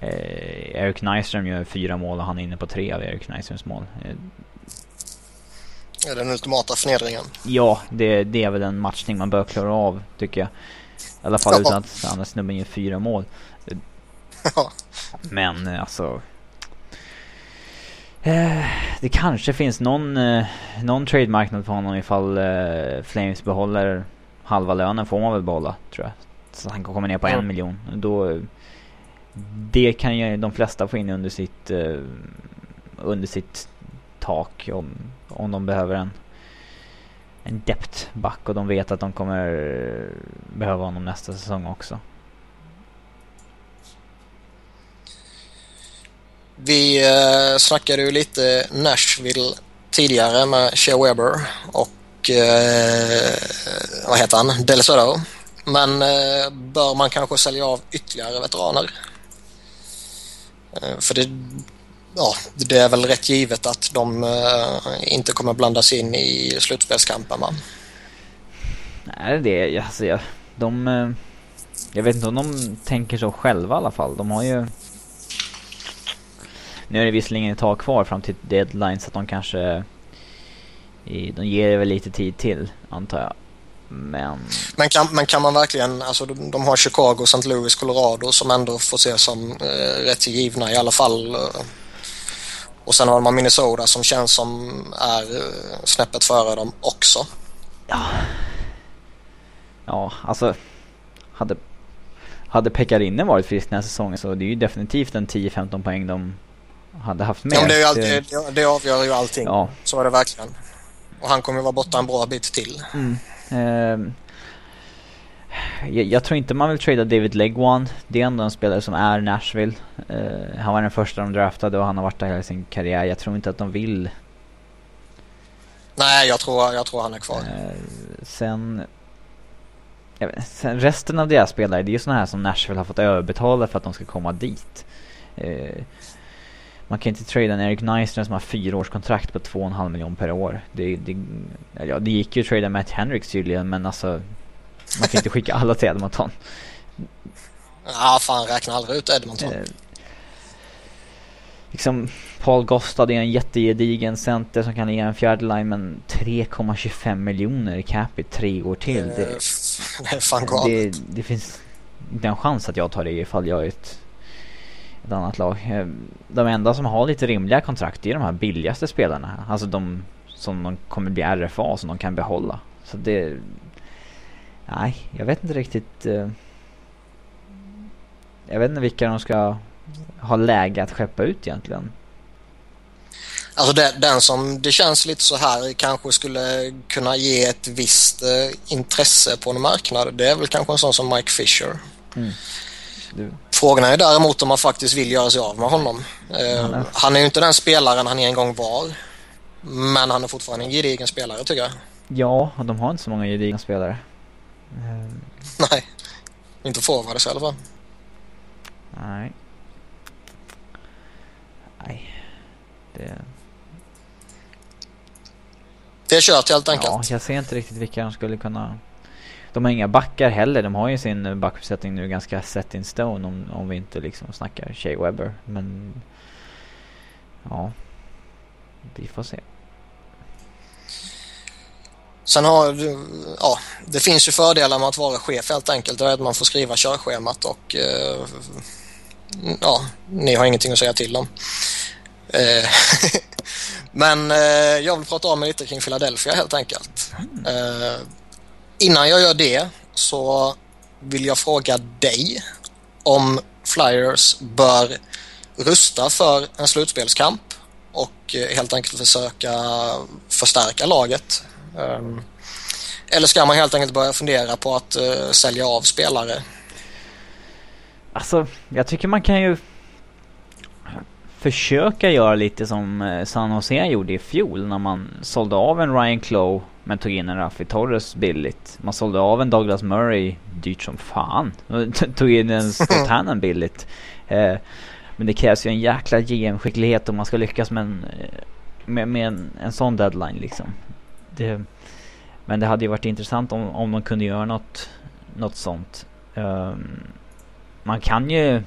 eh, Eric Nyström gör fyra mål och han är inne på tre av Eric Nyströms mål. Är det den ultimata förnedringen? Ja, det, det är väl en matchning man bör klara av tycker jag. I alla fall ja. utan att andra snubben gör fyra mål. Ja. Men alltså Eh, det kanske finns någon, eh, någon trademarknad på honom ifall eh, Flames behåller halva lönen får man väl behålla tror jag. Så han kan komma ner på mm. en miljon. Då, det kan ju de flesta få in under sitt, under sitt tak om, om de behöver en en depth-back och de vet att de kommer eh, behöva honom nästa säsong också. Vi eh, snackade ju lite Nashville tidigare med Shea Weber och eh, vad heter han? Del Soto. Men eh, bör man kanske sälja av ytterligare veteraner? Eh, för det, ja, det är väl rätt givet att de eh, inte kommer blandas in i slutspelskampen va? Nej, det är alltså, jag, de... Eh, jag vet inte om de tänker så själva i alla fall. De har ju... Nu är det visserligen ett tag kvar fram till deadline så att de kanske... De ger väl lite tid till, antar jag. Men... Men kan, men kan man verkligen, alltså de, de har Chicago, St. Louis, Colorado som ändå får ses som eh, rätt givna i alla fall. Eh, och sen har man Minnesota som känns som är eh, snäppet före dem också. Ja. Ja, alltså. Hade, hade Pekarinne varit frisk den här säsongen så det är ju definitivt en 10-15 poäng de hade haft med. Ja, det, är alltid, det, det avgör ju allting. Ja. Så är det verkligen. Och han kommer vara borta en bra bit till. Mm. Uh, jag, jag, tror inte man vill trada David Legwan. Det är ändå en spelare som är Nashville. Uh, han var den första de draftade och han har varit där hela sin karriär. Jag tror inte att de vill. Nej, jag tror, jag tror han är kvar. Uh, sen, vet, sen, resten av deras spelare, det är ju sådana här som Nashville har fått överbetala för att de ska komma dit. Uh, man kan inte trada en Eric Neisner som har fyra års kontrakt på 2,5 miljoner per år. Det, det, ja, det gick ju att trada Matt Hendricks tydligen men alltså man kan inte skicka alla till Edmonton. Ja, fan räkna aldrig ut Edmonton. Eh, liksom Paul Gostad är en jättegedigen center som kan ligga en fjärde line men 3,25 miljoner i capita tre år till. Det, det, det är fan galet. Det, det finns inte en chans att jag tar det ifall jag är ett ett annat lag. Eh, de enda som har lite rimliga kontrakt är de här billigaste spelarna. Alltså de som de kommer bli RFA som de kan behålla. Så det... Nej, jag vet inte riktigt. Eh, jag vet inte vilka de ska ha läge att skeppa ut egentligen. Alltså det, den som det känns lite så här kanske skulle kunna ge ett visst eh, intresse på en marknad. Det är väl kanske en sån som Mike Fisher. Mm. Du. Frågan är däremot om man faktiskt vill göra sig av med honom. Eh, han är ju inte den spelaren han en gång var. Men han är fortfarande en gedigen spelare tycker jag. Ja, och de har inte så många gedigna spelare. Uh. Nej, inte forwards i alla fall. Nej. Nej. Det... Det är kört helt enkelt. Ja, jag ser inte riktigt vilka de skulle kunna de har inga backar heller. De har ju sin backuppsättning nu ganska set in stone om, om vi inte liksom snackar Shea Webber. Men ja, vi får se. Sen har ja, det finns ju fördelar med att vara chef helt enkelt. Det är att man får skriva körschemat och eh, ja, ni har ingenting att säga till om. Eh, men eh, jag vill prata om lite kring Philadelphia helt enkelt. Eh, Innan jag gör det så vill jag fråga dig om Flyers bör rusta för en slutspelskamp och eh, helt enkelt försöka förstärka laget. Ehm, eller ska man helt enkelt börja fundera på att uh, sälja av spelare? Alltså, jag tycker man kan ju försöka göra lite som eh, San Jose gjorde i fjol när man sålde av en Ryan Clough men tog in en Raffi Torres billigt. Man sålde av en Douglas Murray dyrt som fan. tog in en Scott Hannon billigt. Eh, men det krävs ju en jäkla GM-skicklighet om man ska lyckas med en, eh, med, med en, en sån deadline liksom. Det, men det hade ju varit intressant om, om man kunde göra något, något sånt. Um, man kan ju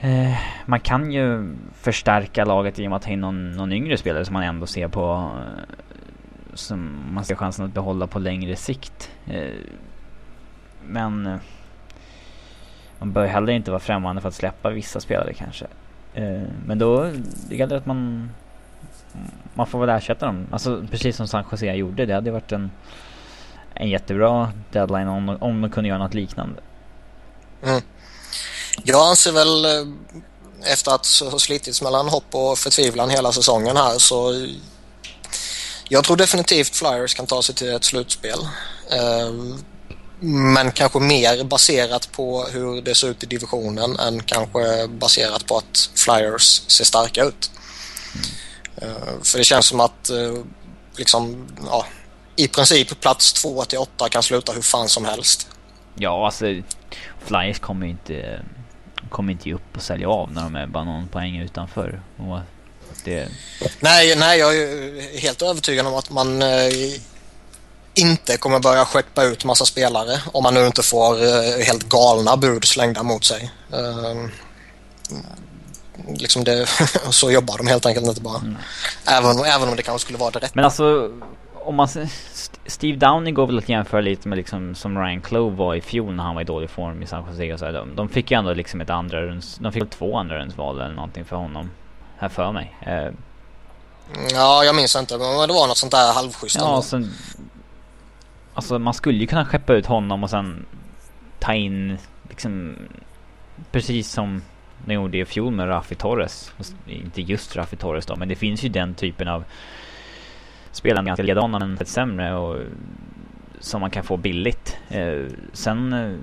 Eh, man kan ju förstärka laget genom att ta in någon, någon yngre spelare som man ändå ser på eh, som man ser chansen att behålla på längre sikt. Eh, men eh, man bör heller inte vara främmande för att släppa vissa spelare kanske. Eh, men då det gäller att man man får väl ersätta dem. Alltså precis som San Jose gjorde. Det hade varit en, en jättebra deadline om, om de kunde göra något liknande. Mm. Jag anser väl eh, efter att ha slitits mellan hopp och förtvivlan hela säsongen här så Jag tror definitivt Flyers kan ta sig till ett slutspel. Eh, men kanske mer baserat på hur det ser ut i divisionen än kanske baserat på att Flyers ser starka ut. Mm. För det känns som att liksom, ja, i princip plats 2 till 8 kan sluta hur fan som helst. Ja, alltså Flyers kommer inte, kommer inte upp och sälja av när de är bara någon poäng utanför. Och det... nej, nej, jag är helt övertygad om att man eh, inte kommer börja skeppa ut massa spelare om man nu inte får eh, helt galna bud slängda mot sig. Liksom det, så jobbar de helt enkelt inte bara. Mm. Även, även om det kanske skulle vara det rätta. Men alltså om man... Steve Downey går väl att jämföra lite med liksom som Ryan Clove var i fjol när han var i dålig form i San Jose och så. De, de fick ju ändå liksom ett andra runds, De fick två andra rundsval eller någonting för honom. Här för mig. Eh. Ja, jag minns inte. Men det var något sånt där halvschysst. Ja, sen, Alltså man skulle ju kunna skeppa ut honom och sen ta in liksom precis som de gjorde i fjol med Rafi Torres. Inte just Rafi Torres då, men det finns ju den typen av spelare ganska likadana men lite sämre och som man kan få billigt. Eh, sen, eh,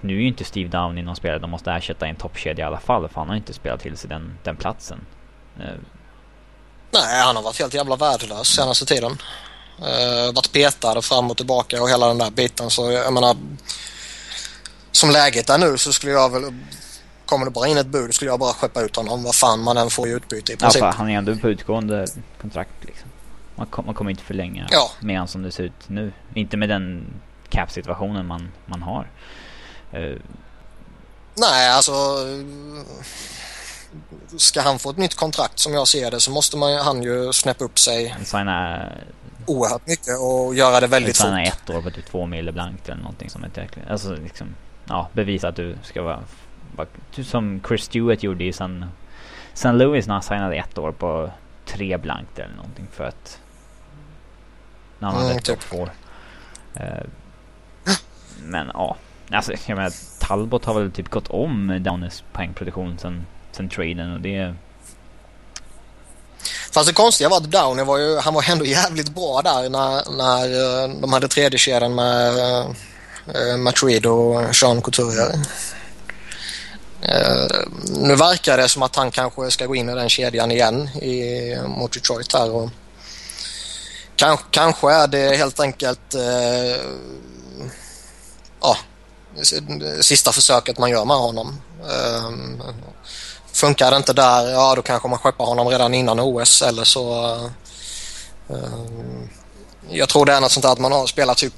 nu är ju inte Steve Downey någon spelare de måste ersätta i en toppkedja i alla fall för han har inte spelat till sig den, den platsen. Eh. Nej, han har varit helt jävla värdelös senaste tiden. Eh, varit petad fram och tillbaka och hela den där biten så jag menar som läget är nu så skulle jag väl kommer det bara in ett bud skulle jag bara skeppa ut honom vad fan man än får i utbyte i princip. Ja, han är ändå på utgående kontrakt liksom. Man, kom, man kommer inte förlänga ja. med han som det ser ut nu. Inte med den cap-situationen man, man har. Uh. Nej, alltså... Ska han få ett nytt kontrakt som jag ser det så måste man, han ju snäppa upp sig. Signa... Oerhört mycket och göra det väldigt fort. Signa ett år på typ två mille blankt eller någonting som är tillräckligt. Alltså liksom... Ja, bevisa att du ska vara... Typ som Chris Stewart gjorde i San, San Louis när han signade ett år på tre blankt eller någonting för att när han hade mm, typ. två. Uh, men ja, alltså jag menar Talbot har väl typ gått om Downers poängproduktion sen, sen traden och det... Fast det konstiga var att Downey var ju, han var ändå jävligt bra där när, när eh, de hade tredje kedjan med uh, Matt Reed och Sean Couturier. Eh, nu verkar det som att han kanske ska gå in i den kedjan igen i, mot Detroit här och Kanske, kanske är det helt enkelt eh, ja, sista försöket man gör med honom. Eh, funkar det inte där, ja då kanske man skeppar honom redan innan OS eller så eh, jag tror det är något sånt där att man har spelat typ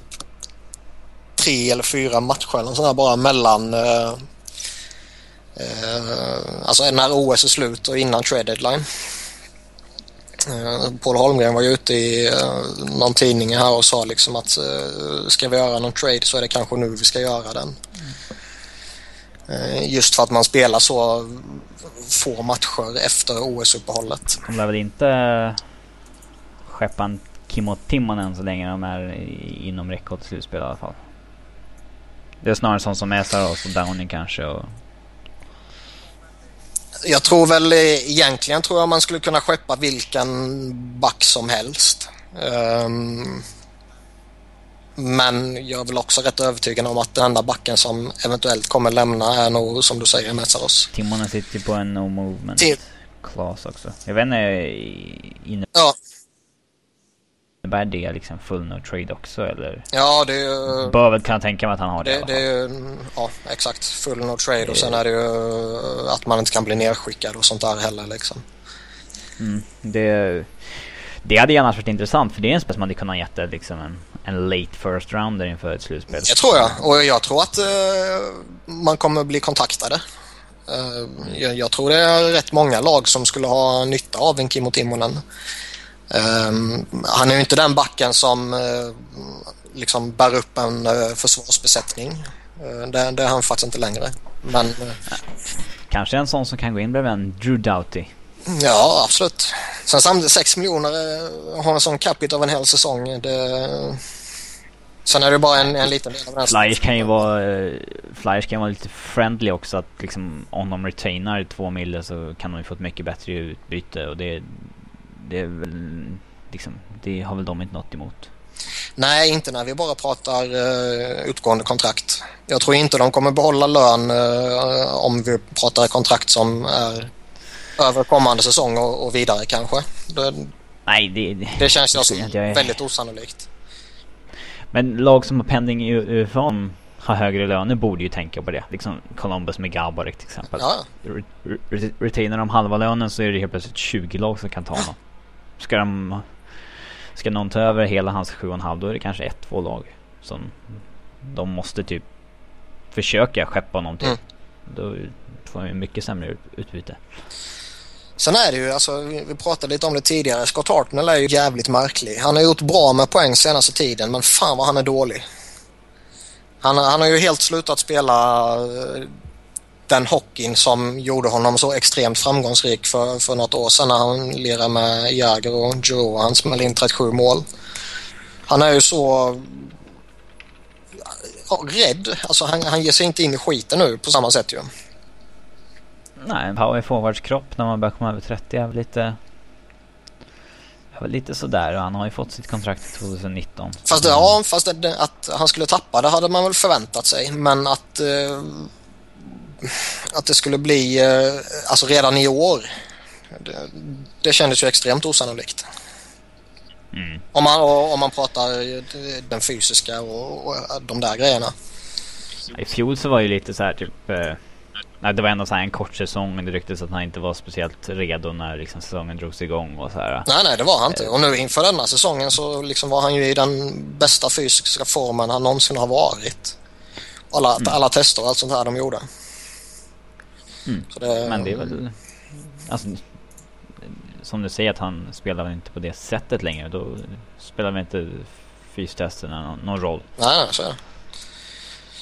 tre eller fyra matcher eller sånt där bara mellan eh, Eh, alltså när OS är slut och innan trade deadline. Eh, Paul Holmgren var ju ute i eh, någon tidning här och sa liksom att eh, ska vi göra någon trade så är det kanske nu vi ska göra den. Just för att man spelar så få matcher efter OS-uppehållet. De lär väl inte skeppa en Kimmo Timonen så länge de är inom räckhåll till slutspel i alla fall. Det är snarare sånt som Esaros och Downing kanske och jag tror väl egentligen tror jag man skulle kunna skeppa vilken back som helst. Um, men jag är väl också rätt övertygad om att den enda backen som eventuellt kommer lämna är nog som du säger Metsaros. Timonen sitter på en no movement Tim class också. Jag vet inte, inne... Ja innebär det liksom full no trade också eller? Ja det är ju... Bör väl kunna tänka mig att han har det, det, det är ju, Ja exakt, full no trade och sen är det ju att man inte kan bli nedskickad och sånt där heller liksom. Mm, det, det hade annars varit intressant för det är en spel som hade kunnat gett liksom en, en late first rounder inför ett slutspel. Det tror jag och jag tror att uh, man kommer bli kontaktade. Uh, jag, jag, tror det är rätt många lag som skulle ha nytta av en Kimmo Timonen. Um, han är ju inte den backen som uh, liksom bär upp en uh, försvarsbesättning. Uh, det, det, är han faktiskt inte längre. Men, Kanske en sån som kan gå in bredvid en Drew Doughty. Ja, absolut. Sen samtidigt 6 miljoner har en sån capita av en hel säsong. Det, sen är det bara en, en liten del av den. Flyers kan ju vara, Flyers kan vara lite friendly också. Att liksom om de retainar två mille så kan de ju få ett mycket bättre utbyte och det det är väl... Det liksom, det har väl de inte något emot. Nej, inte när vi bara pratar uh, utgående kontrakt. Jag tror inte de kommer behålla lön uh, om vi pratar kontrakt som är över kommande säsong och, och vidare kanske. Det, Nej, det, det känns ju som väldigt osannolikt. Men lag som har pending i UFA har högre löner borde ju tänka på det. Liksom Columbus med Gaborik till exempel. Ja. Retainar de halva lönen så är det helt plötsligt 20 lag som kan ta honom. Ska de... Ska någon ta över hela hans 7,5 då är det kanske ett, två lag som de måste typ försöka skeppa honom till. Mm. Då får man ju mycket sämre utbyte. Sen är det ju, alltså, vi pratade lite om det tidigare, Scott Hartnell är ju jävligt märklig. Han har gjort bra med poäng senaste tiden men fan vad han är dålig. Han, han har ju helt slutat spela eh, den hockeyn som gjorde honom så extremt framgångsrik för, för något år sedan när han lirade med Jagr och Joe. Han smällde in 37 mål. Han är ju så ja, rädd. Alltså han, han ger sig inte in i skiten nu på samma sätt ju. Nej, power forwards kropp när man börjar komma över 30 är väl lite... Är väl lite sådär och han har ju fått sitt kontrakt 2019. Fast, ja, fast det, att han skulle tappa det hade man väl förväntat sig. Men att... Eh, att det skulle bli eh, alltså redan i år. Det, det kändes ju extremt osannolikt. Mm. Om, man, om man pratar den fysiska och, och de där grejerna. I fjol så var ju lite så här typ... Eh, Nej, det var ändå så en kort säsong. Det rycktes att han inte var speciellt redo när liksom säsongen drogs igång och så här. Nej, nej, det var han inte. Och nu inför denna säsongen så liksom var han ju i den bästa fysiska formen han någonsin har varit. Alla, mm. alla tester och allt sånt här de gjorde. Mm. Det, Men det är väl... Alltså, som du säger att han spelar inte på det sättet längre. Då spelar väl inte fystesterna någon, någon roll. Nej, så är det.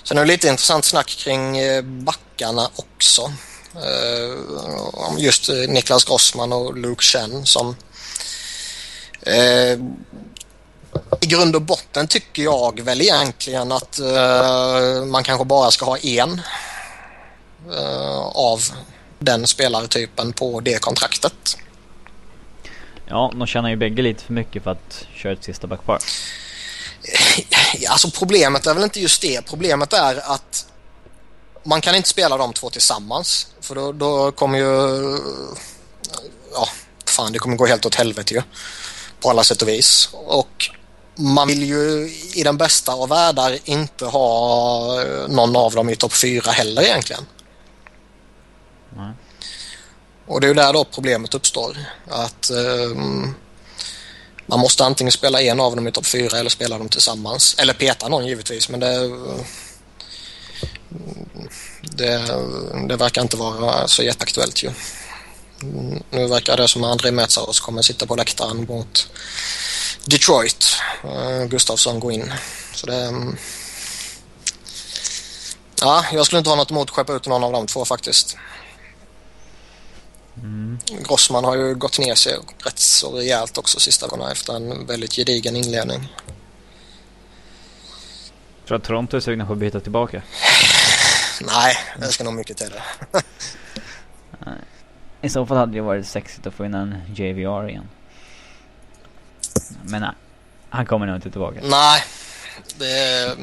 Sen är det lite intressant snack kring eh, backarna också. Eh, just eh, Niklas Grossman och Luke Chen som i grund och botten tycker jag väl egentligen att man kanske bara ska ha en av den spelartypen på det kontraktet. Ja, de tjänar ju bägge lite för mycket för att köra ett sista backpar. Alltså problemet är väl inte just det. Problemet är att man kan inte spela de två tillsammans. För då, då kommer ju... Ja, fan det kommer gå helt åt helvete ju. På alla sätt och vis. Och man vill ju i den bästa av världar inte ha någon av dem i topp fyra heller egentligen. Nej. Och det är ju där då problemet uppstår. Att eh, man måste antingen spela en av dem i topp fyra eller spela dem tillsammans. Eller peta någon givetvis men det, det, det verkar inte vara så jätteaktuellt ju. Nu verkar det som att André Metsaros kommer sitta på läktaren mot Detroit. Eh, Gustafsson går in. Så det... Ehm, ja, jag skulle inte ha något emot att skeppa ut någon av de två faktiskt. Mm. Grossman har ju gått ner sig rätt så rejält också sista gångerna efter en väldigt gedigen inledning. Tror du att Toronto är sugna på att byta tillbaka? Nej, det ska nog mycket till det. I så fall hade det varit sexigt att få in en JVR igen. Men nej, han kommer nog inte tillbaka. Nej, det är,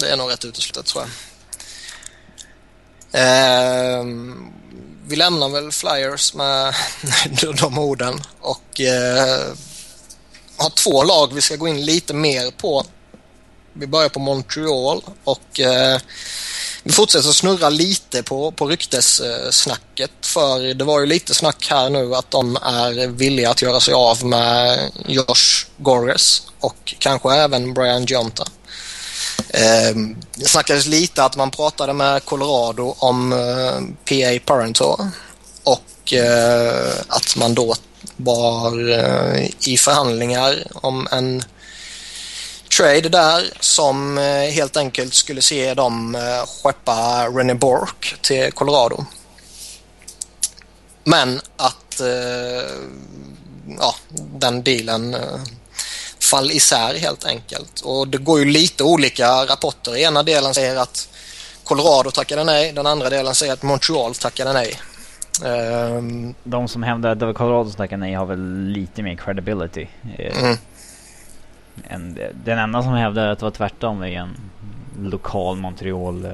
det är nog rätt uteslutet tror jag. Ehm, vi lämnar väl Flyers med de orden och eh, har två lag vi ska gå in lite mer på. Vi börjar på Montreal och eh, vi fortsätter snurra lite på, på ryktessnacket för det var ju lite snack här nu att de är villiga att göra sig av med Josh Gorges och kanske även Brian Jonta. Eh, det snackades lite att man pratade med Colorado om eh, PA Parentor och eh, att man då var eh, i förhandlingar om en trade där som helt enkelt skulle se dem skeppa René Bork till Colorado. Men att ja, den dealen fall isär helt enkelt. Och det går ju lite olika rapporter. Ena delen säger att Colorado tackade nej, den andra delen säger att Montreal tackade nej. Um, de som hävdar att det var Colorado som tackade nej har väl lite mer credibility. Uh, mm. en, den enda som hävdar att det var tvärtom är en lokal Montreal, uh,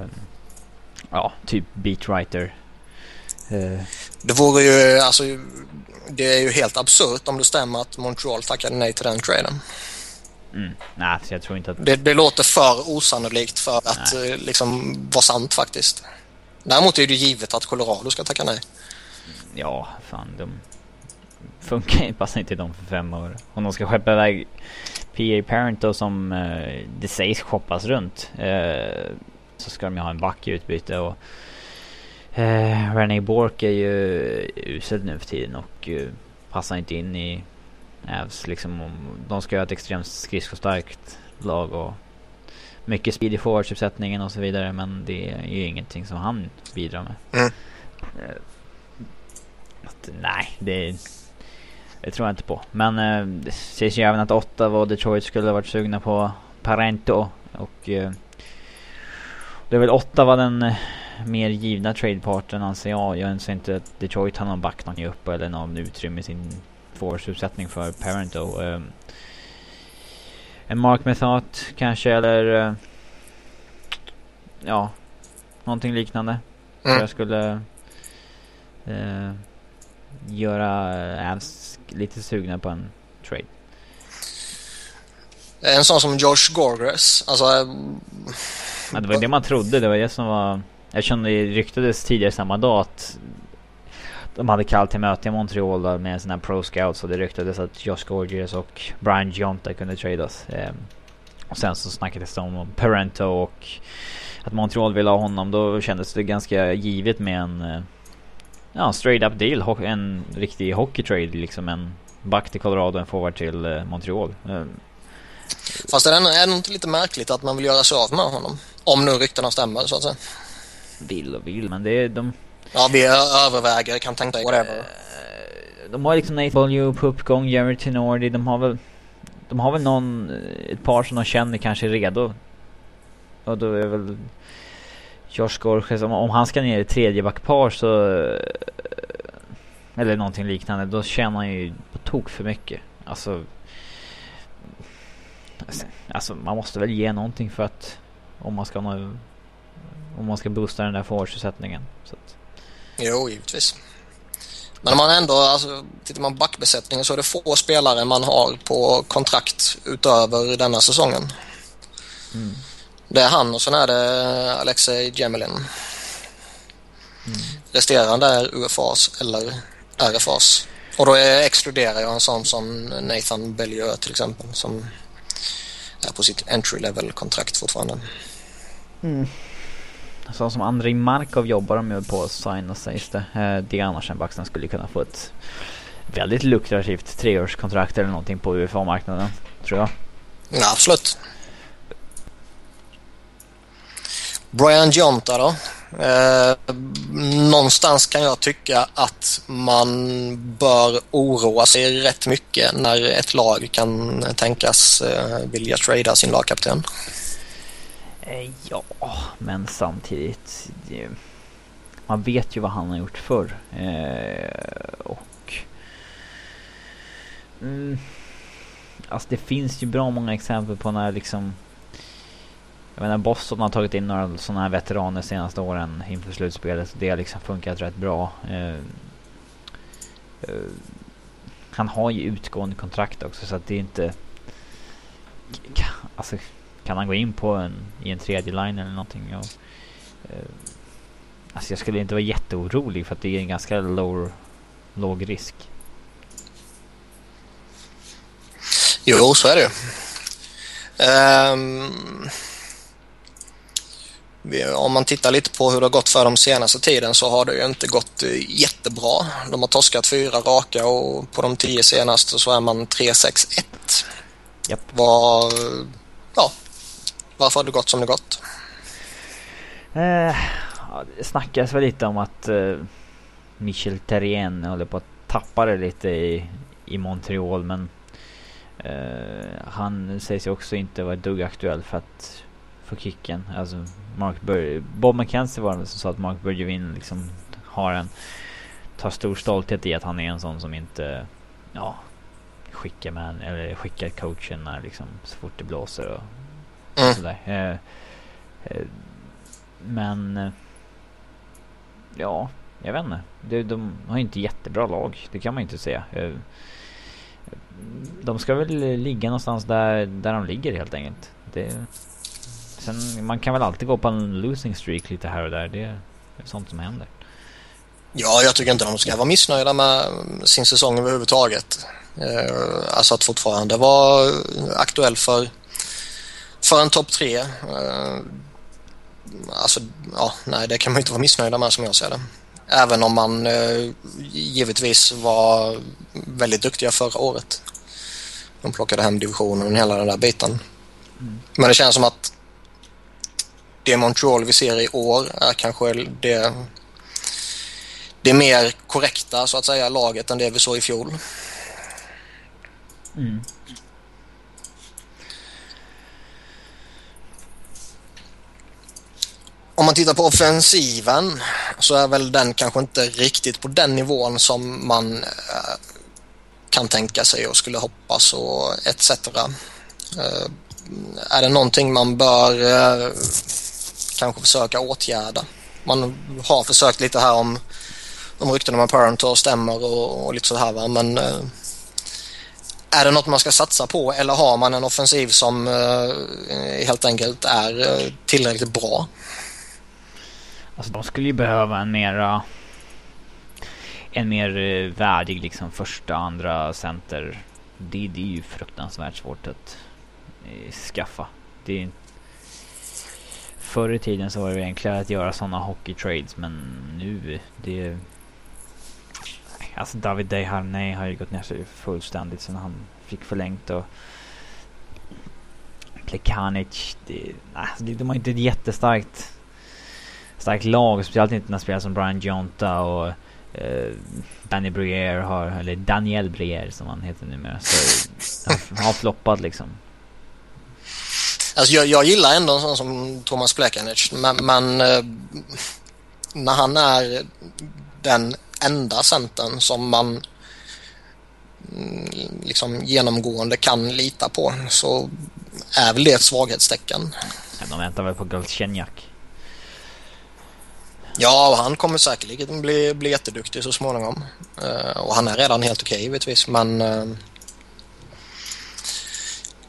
ja, typ beatwriter. Uh, det vore ju, alltså, det är ju helt absurt om det stämmer att Montreal tackade nej till den traden. Mm. Nej, jag tror inte att... Det, det låter för osannolikt för att nej. liksom vara sant faktiskt. Däremot är det givet att Colorado ska tacka nej. Ja, fan de funkar ju, passar inte dem för fem år. Om de ska skeppa iväg PA Parent då som eh, det sägs shoppas runt. Eh, så ska de ju ha en back i utbyte och eh, René Bork är ju usel nu för tiden och eh, passar inte in i Avs liksom. Om, de ska ha ett extremt skridskostarkt lag och mycket speed i forwardsuppsättningen och så vidare. Men det är ju ingenting som han bidrar med. Mm. Eh, att, nej, det, det tror jag inte på. Men eh, det sägs ju även att Ottawa och Detroit skulle ha varit sugna på Parento. Och eh, det är väl Ottawa den eh, mer givna tradeparten anser jag. Jag anser inte att Detroit har någon back någon upp eller någon utrymme i sin forwardsuppsättning för Parento. Eh, en Mark Methot kanske eller eh, ja, någonting liknande. Mm. Jag skulle eh, göra Avs lite sugna på en trade. En sån som Josh Gorgres, alltså... Men det var det man trodde, det var det som var... Eftersom det ryktades tidigare samma dag att de hade kallat till möte i Montreal med sina pro scouts och det ryktades att Josh Gorgias och Brian Jonta kunde tradas. Eh, och sen så snackades det om Parento och att Montreal ville ha honom. Då kändes det ganska givet med en eh, ja, straight up deal. En riktig hockey trade liksom. En back till Colorado och en forward till eh, Montreal. Eh, Fast det är ändå inte lite märkligt att man vill göra sig av med honom. Om nu ryktena stämmer så att säga. Vill och vill men det är de... Ja, vi överväger, kan tänka whatever. Eh, de har liksom Nate Volue på uppgång, Jerry Tenordi, de har väl... De har väl någon, eh, ett par som de känner kanske är redo. Och då är väl Josh Gorges, om, om han ska ner i tredje backpar så... Eh, eller någonting liknande, då tjänar han ju på tok för mycket. Alltså... Alltså man måste väl ge någonting för att... Om man ska nå, Om man ska boosta den där forwardsuppsättningen. Jo, givetvis. Men om man ändå, alltså, tittar man på backbesättningen så är det få spelare man har på kontrakt utöver denna säsongen. Mm. Det är han och sen är det Alexej Jemelin. Mm. Resterande är UFAs eller RFAs. Och då exkluderar jag en sån som Nathan Bellieu till exempel som är på sitt entry level kontrakt fortfarande. Mm. Så som Andrei Markov jobbar de ju på att signa sägs det. Eh, det är annars en back som skulle kunna få ett väldigt lukrativt treårskontrakt eller någonting på UFA-marknaden. Tror jag. Ja, absolut. Brian Jonta då? Eh, någonstans kan jag tycka att man bör oroa sig rätt mycket när ett lag kan tänkas eh, vilja trada sin lagkapten. Eh, ja, men samtidigt. Eh, man vet ju vad han har gjort förr. Eh, och... Mm, alltså det finns ju bra många exempel på när liksom... Jag menar Boston har tagit in några sådana här veteraner senaste åren inför slutspelet. Det har liksom funkat rätt bra. Han har ju utgående kontrakt också så att det är inte... Alltså kan han gå in på en, i en tredje line eller någonting? Och, eh, alltså jag skulle inte vara jätteorolig för att det är en ganska low, låg risk. Jo, så är det um, Om man tittar lite på hur det har gått för dem senaste tiden så har det ju inte gått jättebra. De har torskat fyra raka och på de tio senaste så är man 3-6-1. Yep. Var, ja, varför har det gått som det gått? Eh, det snackas väl lite om att eh, Michel Terrien håller på att tappa det lite i, i Montreal men eh, han sägs ju också inte vara ett dugg aktuell för att få kicken. Alltså Mark Bur Bob McKenzie var det som sa att Mark Bergevin liksom har en tar stor stolthet i att han är en sån som inte, ja, skickar man, eller skickar coachen när liksom så fort det blåser och, mm. sådär. Eh, eh, men, ja, jag vet inte. De, de har inte jättebra lag, det kan man inte säga. Eh, de ska väl ligga någonstans där, där de ligger helt enkelt. Det, sen, man kan väl alltid gå på en losing streak lite här och där. Det är sånt som händer. Ja, jag tycker inte de ska vara missnöjda med sin säsong överhuvudtaget. Alltså att fortfarande vara aktuell för, för en topp tre. Eh, alltså, ja, nej, det kan man inte vara missnöjda med som jag ser det. Även om man eh, givetvis var väldigt duktiga förra året. De plockade hem divisionen och hela den där biten. Mm. Men det känns som att det Montreal vi ser i år är kanske det, det mer korrekta så att säga laget än det vi såg i fjol. Mm. Om man tittar på offensiven så är väl den kanske inte riktigt på den nivån som man eh, kan tänka sig och skulle hoppas och etc. Eh, är det någonting man bör eh, kanske försöka åtgärda? Man har försökt lite här om, om ryktena med Parentor stämmer och, och lite sådär va men är det något man ska satsa på eller har man en offensiv som helt enkelt är tillräckligt bra? Alltså de skulle ju behöva en mera... En mer eh, värdig liksom första, andra center. Det, det är ju fruktansvärt svårt att eh, skaffa. Det är, förr i tiden så var det enklare att göra sådana hockeytrades. men nu det... Alltså David Deharnay har ju gått ner sig fullständigt sen han fick förlängt och Plekanic, det, alltså, de har inte ett jättestarkt starkt lag. Speciellt inte när spelare som Brian Jonta och eh, Danny Briere har, eller Daniel Briere som han heter numera. Så han har floppat liksom. Alltså jag, jag gillar ändå en sån som Thomas Plekanec men, men eh, när han är den enda centern som man mm, liksom genomgående kan lita på så är väl det ett svaghetstecken. de väntar väl på Galchenyak. Ja, och han kommer säkerligen bli, bli jätteduktig så småningom. Uh, och han är redan helt okej okay, givetvis, men uh,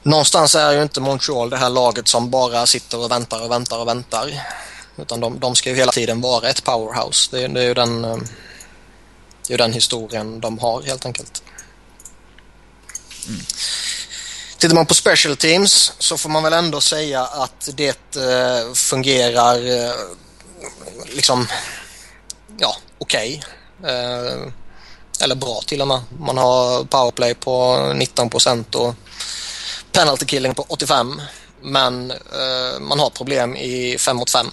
någonstans är ju inte Montreal det här laget som bara sitter och väntar och väntar och väntar. Utan de, de ska ju hela tiden vara ett powerhouse. Det, det är ju den, uh, det är den historien de har helt enkelt. Mm. Tittar man på special teams så får man väl ändå säga att det fungerar liksom, ja, okej. Okay. Eh, eller bra till och med. Man har powerplay på 19 procent och penalty killing på 85. Men eh, man har problem i 5 mot 5.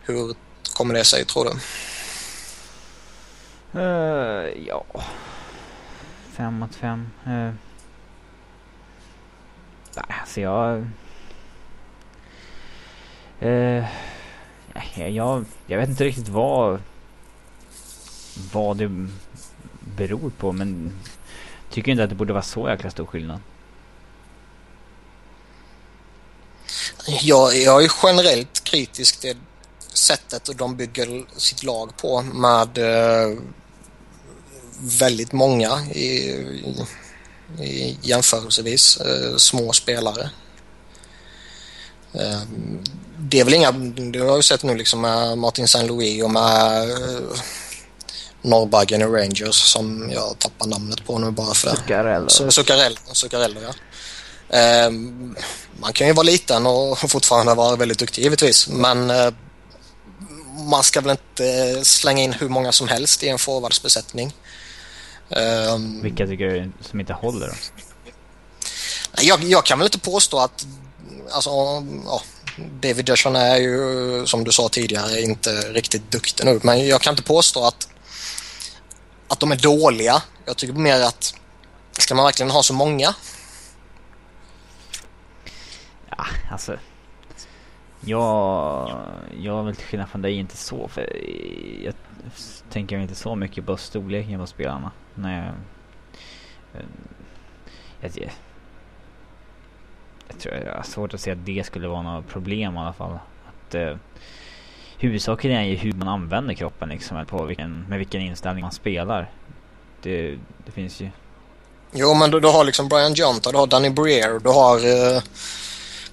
Hur kommer det sig tror du? Uh, ja, 5 mot 5. Uh, eh. nej, alltså jag Eh, jag, jag vet inte riktigt vad, vad det beror på men tycker inte att det borde vara så jäkla stor skillnad. Jag, jag är generellt kritisk till sättet de bygger sitt lag på med eh, väldigt många i, i, i jämförelsevis eh, små spelare. Eh, det är väl inga, det har jag sett nu liksom med Martin St. Louis och med uh, Norrbaggen i Rangers som jag tappar namnet på nu bara för det. Zuccarello. Zuccarello, Zuccarello ja. Uh, man kan ju vara liten och fortfarande vara väldigt duktig givetvis men uh, man ska väl inte slänga in hur många som helst i en forwardsbesättning. Uh, Vilka tycker du som inte håller då? Jag, jag kan väl inte påstå att alltså, ja, David Duchan är ju som du sa tidigare inte riktigt duktig nu men jag kan inte påstå att, att de är dåliga. Jag tycker mer att ska man verkligen ha så många? Ja, alltså. Jag, jag vill till skillnad från dig inte så för jag tänker inte så mycket på storleken på spelarna. När jag, jag, jag, jag tror jag har svårt att se att det skulle vara något problem i alla fall. Att, eh, huvudsaken är ju hur man använder kroppen liksom, på vilken, med vilken inställning man spelar. Det, det finns ju... Jo, men du, du har liksom Brian Jonta, du har Danny Breer, du har eh,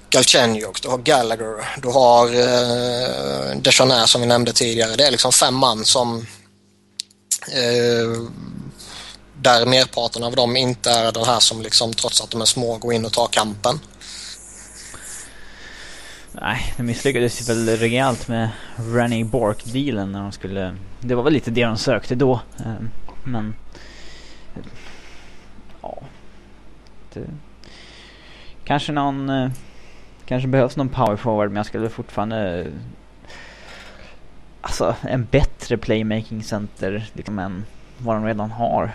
Galchenyuk, du har Gallagher, du har eh, Deschanais som vi nämnde tidigare. Det är liksom fem man som eh, där merparten av dem inte är den här som liksom trots att de är små går in och tar kampen. Nej, de misslyckades väl rejält med Rennie Bork-dealen när de skulle... Det var väl lite det de sökte då. Eh, men... Ja. Det, kanske någon... Eh, kanske behövs någon power forward men jag skulle fortfarande... Alltså en bättre playmaking center liksom än vad de redan har.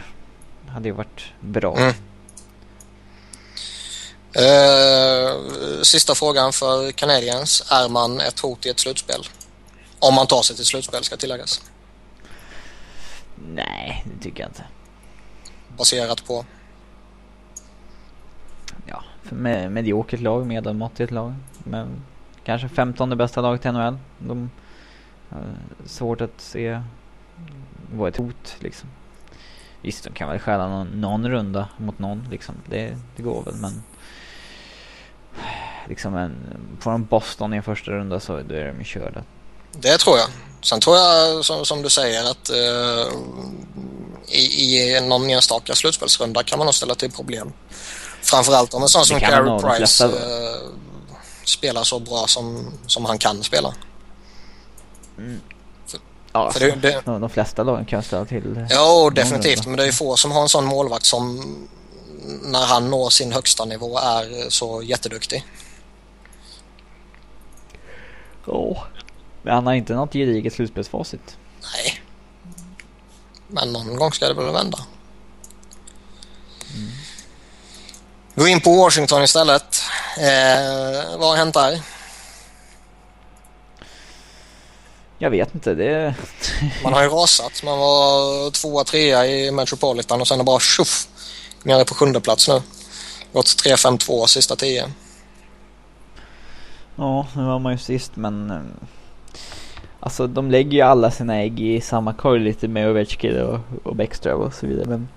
Hade ju varit bra. Mm. Uh, sista frågan för Canadiens. Är man ett hot i ett slutspel? Om man tar sig till slutspel ska tilläggas. Nej, det tycker jag inte. Baserat på? Ja, med, mediokert lag, medelmåttigt lag. Men kanske 15 bästa laget i NHL. De har svårt att se vad ett hot liksom. Visst, de kan väl skälla någon, någon runda mot någon liksom. Det, det går väl, men liksom en, får de Boston i en första runda så då är de körda. Det tror jag. Sen tror jag som, som du säger att uh, i, i någon enstaka slutspelsrunda kan man nog ställa till problem. Framförallt om en sån som Carey Price uh, spelar så bra som, som han kan spela. Mm. För, ja, för det, det, de, flesta lagen kan ställa till. Ja, definitivt. Men det är ju få som har en sån målvakt som när han når sin högsta nivå är så jätteduktig. Ja, oh. men han har inte något gediget slutspelsfacit. Nej. Men någon gång ska det väl vända. Mm. Gå in på Washington istället. Eh, vad har hänt där? Jag vet inte. Det... Man har ju rasat. Man var tvåa, trea i Metropolitan och sen bara tjoff Nere på sjunde plats nu. Gått 3-5-2 sista tio. Ja, nu var man ju sist men... Eh, alltså de lägger ju alla sina ägg i samma korg lite med Ovechkin och, och Bäckström och så vidare. Men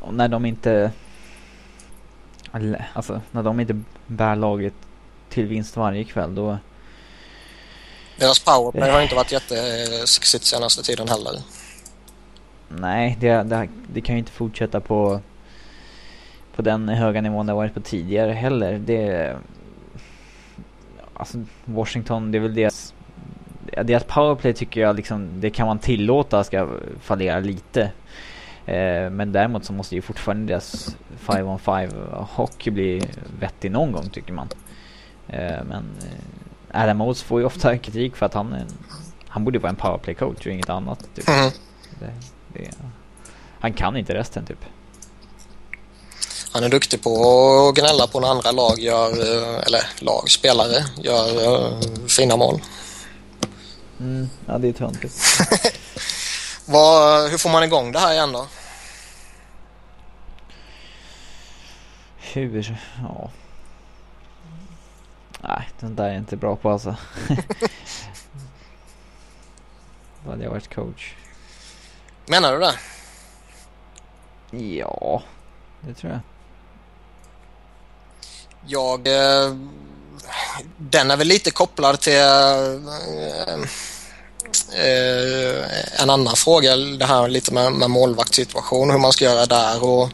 och när de inte... Alltså när de inte bär laget till vinst varje kväll då... Deras powerplay har inte varit jättesexigt senaste tiden heller. Nej, det, det, det kan ju inte fortsätta på på den höga nivån det varit på tidigare heller. Det... Alltså Washington, det är väl deras... Deras powerplay tycker jag liksom, det kan man tillåta ska fallera lite. Eh, men däremot så måste ju fortfarande deras 5 on 5 hockey bli vettig någon gång tycker man. Eh, men eh, Adam Oates får ju ofta kritik för att han, han borde vara en powerplay coach och inget annat. Typ. Mm. Det, det, han kan inte resten typ. Han är duktig på att gnälla på när andra lag gör, eh, eller lag, spelare, gör uh, fina mål. Mm, ja, det är töntigt. Hur får man igång det här igen då? Hur? Ja. Nej, den där är jag inte bra på alltså. Då hade jag varit coach. Menar du det? Ja, det tror jag. Jag... Eh, den är väl lite kopplad till eh, eh, en annan fråga. Det här lite med, med målvaktssituation, hur man ska göra där och,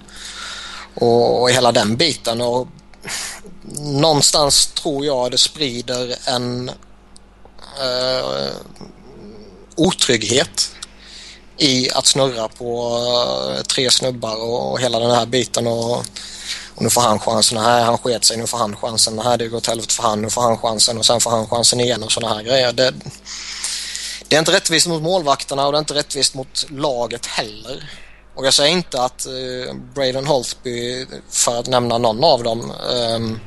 och, och hela den biten. Och någonstans tror jag det sprider en eh, otrygghet i att snurra på eh, tre snubbar och, och hela den här biten. Och, och nu får han chansen. Nej, han sket sig. Nu får han chansen. Nej, det går åt helvete för han. Nu får han chansen och sen får han chansen igen och sådana här grejer. Det, det är inte rättvist mot målvakterna och det är inte rättvist mot laget heller. Och jag säger inte att eh, Braden Holtby, för att nämna någon av dem, eh,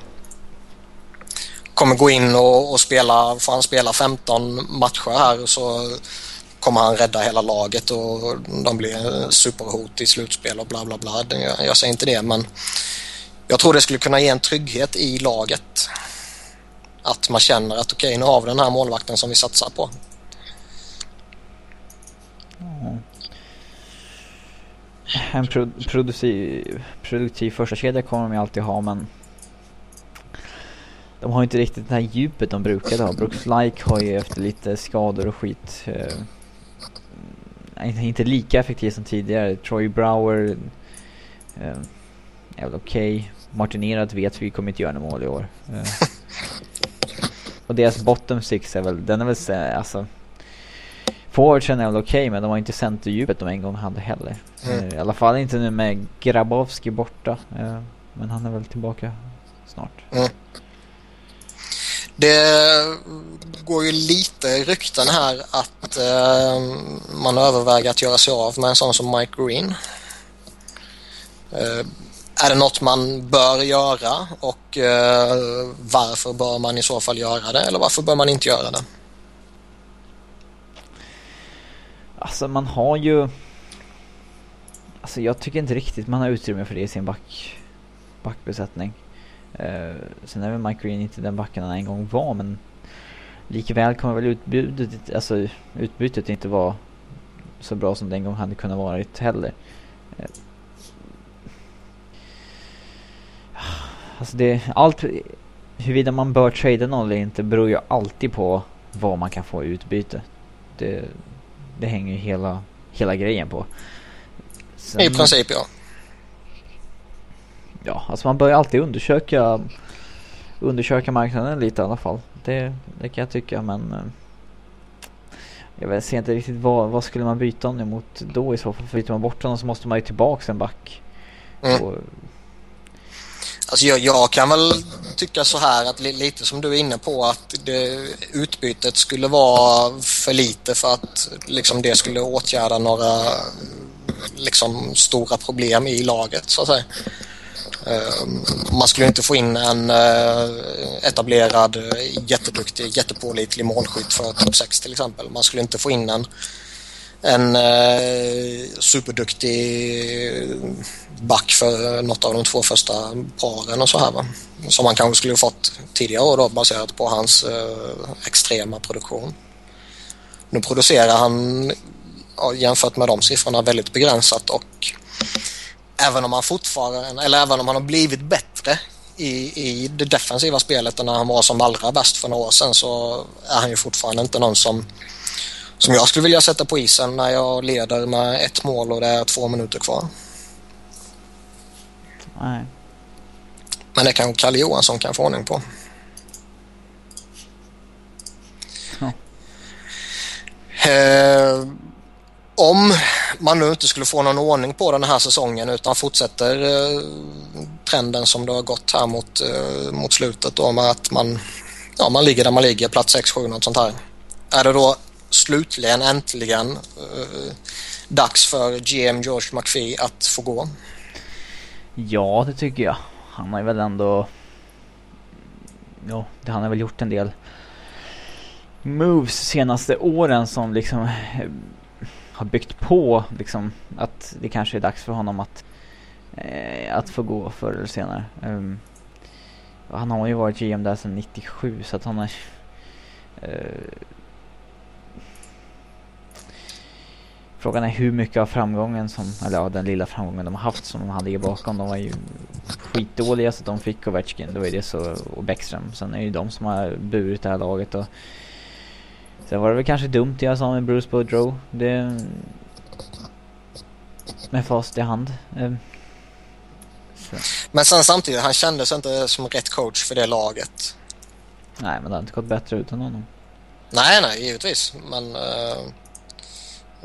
kommer gå in och, och spela, får han spela 15 matcher här så kommer han rädda hela laget och de blir superhot i slutspel och bla bla bla. Jag, jag säger inte det men jag tror det skulle kunna ge en trygghet i laget. Att man känner att okej, okay, nu har vi den här målvakten som vi satsar på. Mm. En pro produktiv, produktiv första kedja kommer de ju alltid ha men de har inte riktigt det här djupet de brukade ha. Brooks Like har ju efter lite skador och skit eh, inte lika effektiv som tidigare. Troy Brower eh, är väl okej. Okay. Martin Erat vet vi kommer inte göra några mål i år. Eh. och deras bottom six är väl, den är väl alltså Forwardsen är väl okej okay, men de har inte centerdjupet de en gång hade heller. Mm. Eh, I alla fall inte nu med Grabowski borta. Eh, men han är väl tillbaka snart. Mm. Det går ju lite rykten här att eh, man överväger att göra sig av med en sån som Mike Green. Eh, är det något man bör göra och eh, varför bör man i så fall göra det eller varför bör man inte göra det? Alltså man har ju... Alltså jag tycker inte riktigt man har utrymme för det i sin back, backbesättning. Uh, sen är väl Mike Green inte den backen han en gång var men likväl kommer väl utbudet, alltså utbytet inte vara så bra som det en gång hade kunnat varit heller. Eh, alltså det, allt, huruvida man bör trada någon eller inte beror ju alltid på vad man kan få i utbyte. Det, det hänger ju hela, hela grejen på. Sen, I princip ja. Ja, alltså man bör ju alltid undersöka undersöka marknaden lite i alla fall. Det, det kan jag tycka men eh, jag ser inte riktigt vad, vad skulle man byta honom mot då i så fall. För byter man bort honom så måste man ju tillbaka en back. Mm. Och, Alltså jag, jag, kan väl tycka så här att lite som du är inne på att det, utbytet skulle vara för lite för att liksom det skulle åtgärda några liksom stora problem i laget så att säga. Ehm, man skulle inte få in en eh, etablerad, jätteduktig, jättepålitlig målskytt för topp 6 till exempel. Man skulle inte få in en en eh, superduktig back för något av de två första paren och så här va. Som man kanske skulle fått tidigare år då baserat på hans eh, extrema produktion. Nu producerar han ja, jämfört med de siffrorna väldigt begränsat och även om han fortfarande, eller även om han har blivit bättre i, i det defensiva spelet än när han var som allra bäst för några år sedan så är han ju fortfarande inte någon som som jag skulle vilja sätta på isen när jag leder med ett mål och det är två minuter kvar. Nej. Men det kan Kalle Johansson kan få ordning på. Ja. Eh, om man nu inte skulle få någon ordning på den här säsongen utan fortsätter eh, trenden som det har gått här mot, eh, mot slutet då med att man, ja, man ligger där man ligger, plats 6-7 något sånt här. Är det då slutligen äntligen eh, dags för GM George McPhee att få gå? Ja, det tycker jag. Han har väl ändå... Ja, han har väl gjort en del moves senaste åren som liksom eh, har byggt på liksom att det kanske är dags för honom att eh, att få gå förr eller senare. Um, han har ju varit GM där sedan 97 så att han har Eh, Frågan är hur mycket av framgången som, eller ja, den lilla framgången de har haft som de hade bakom. De var ju skitdåliga så de fick Ovechkin, det var ju det så, och Bäckström. Sen är det ju de som har burit det här laget och Sen var det väl kanske dumt jag sa med Bruce Boudreau. Det... Med fast i hand. Ehm, så. Men sen samtidigt, han kändes inte som rätt coach för det laget. Nej, men det har inte gått bättre utan honom. Nej, nej, givetvis. Men... Uh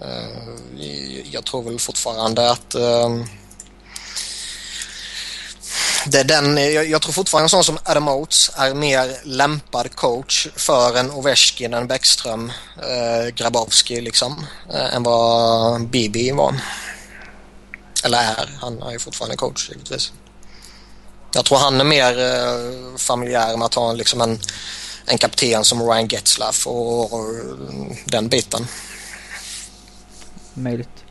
Eh, jag tror väl fortfarande att ehm, det är den, jag, tror fortfarande en sån som Adam Oates är mer lämpad coach för en Ovechkin en Bäckström, eh, Grabowski liksom, eh, än vad Bibi var. Eller är, han är ju fortfarande coach givetvis. Jag tror han är mer eh, familjär med att ha liksom en, en kapten som Ryan Getzlaff och, och den biten. Möjligt.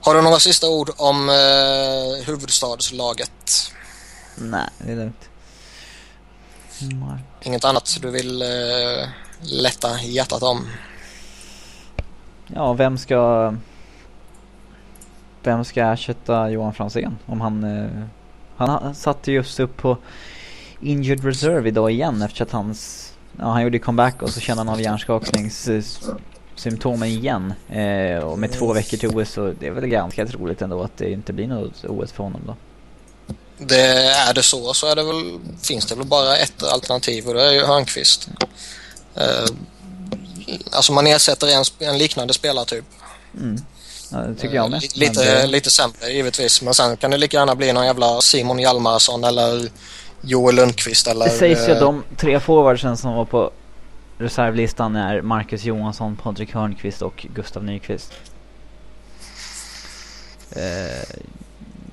Har du några sista ord om eh, huvudstadslaget? Nej, det är lugnt. Nej. Inget annat du vill eh, lätta hjärtat om? Ja, vem ska... Vem ska ersätta Johan Franzén? Om han... Eh, han satte just upp på injured reserve idag igen efter att hans... Ja, han gjorde comeback och så kände han av hjärnskakningssymptomen igen. Eh, och med två veckor till OS så det är väl ganska troligt ändå att det inte blir något OS för honom då. Det är det så så är det väl, finns det väl bara ett alternativ och det är ju Hörnqvist. Eh, alltså man ersätter en, en liknande spelartyp. Mm. Ja, det tycker jag med. Eh, lite, det... lite sämre givetvis men sen kan det lika gärna bli någon jävla Simon Hjalmarsson eller Joel Lundqvist eller... Det sägs ju att eh, de tre forwardsen som var på reservlistan är Marcus Johansson, Patrik Hörnqvist och Gustav Nyqvist. Eh,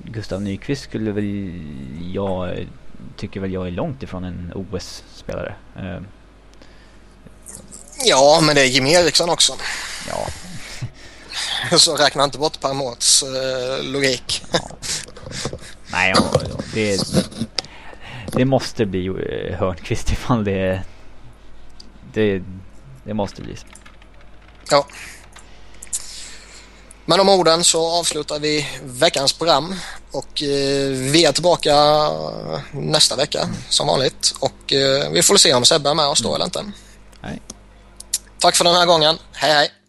Gustav Nyqvist skulle väl jag tycker väl jag är långt ifrån en OS-spelare. Eh. Ja, men det är Jimmy Eriksson också. Ja. Så räkna inte bort Per Mårts eh, logik. Ja. Nej, ja, det, det måste bli eh, Hörnqvist ifall det, det, det måste bli så. Ja. Med de orden så avslutar vi veckans program och eh, vi är tillbaka nästa vecka som vanligt och eh, vi får se om Sebbe är med oss då mm. eller inte. Nej. Tack för den här gången. Hej hej!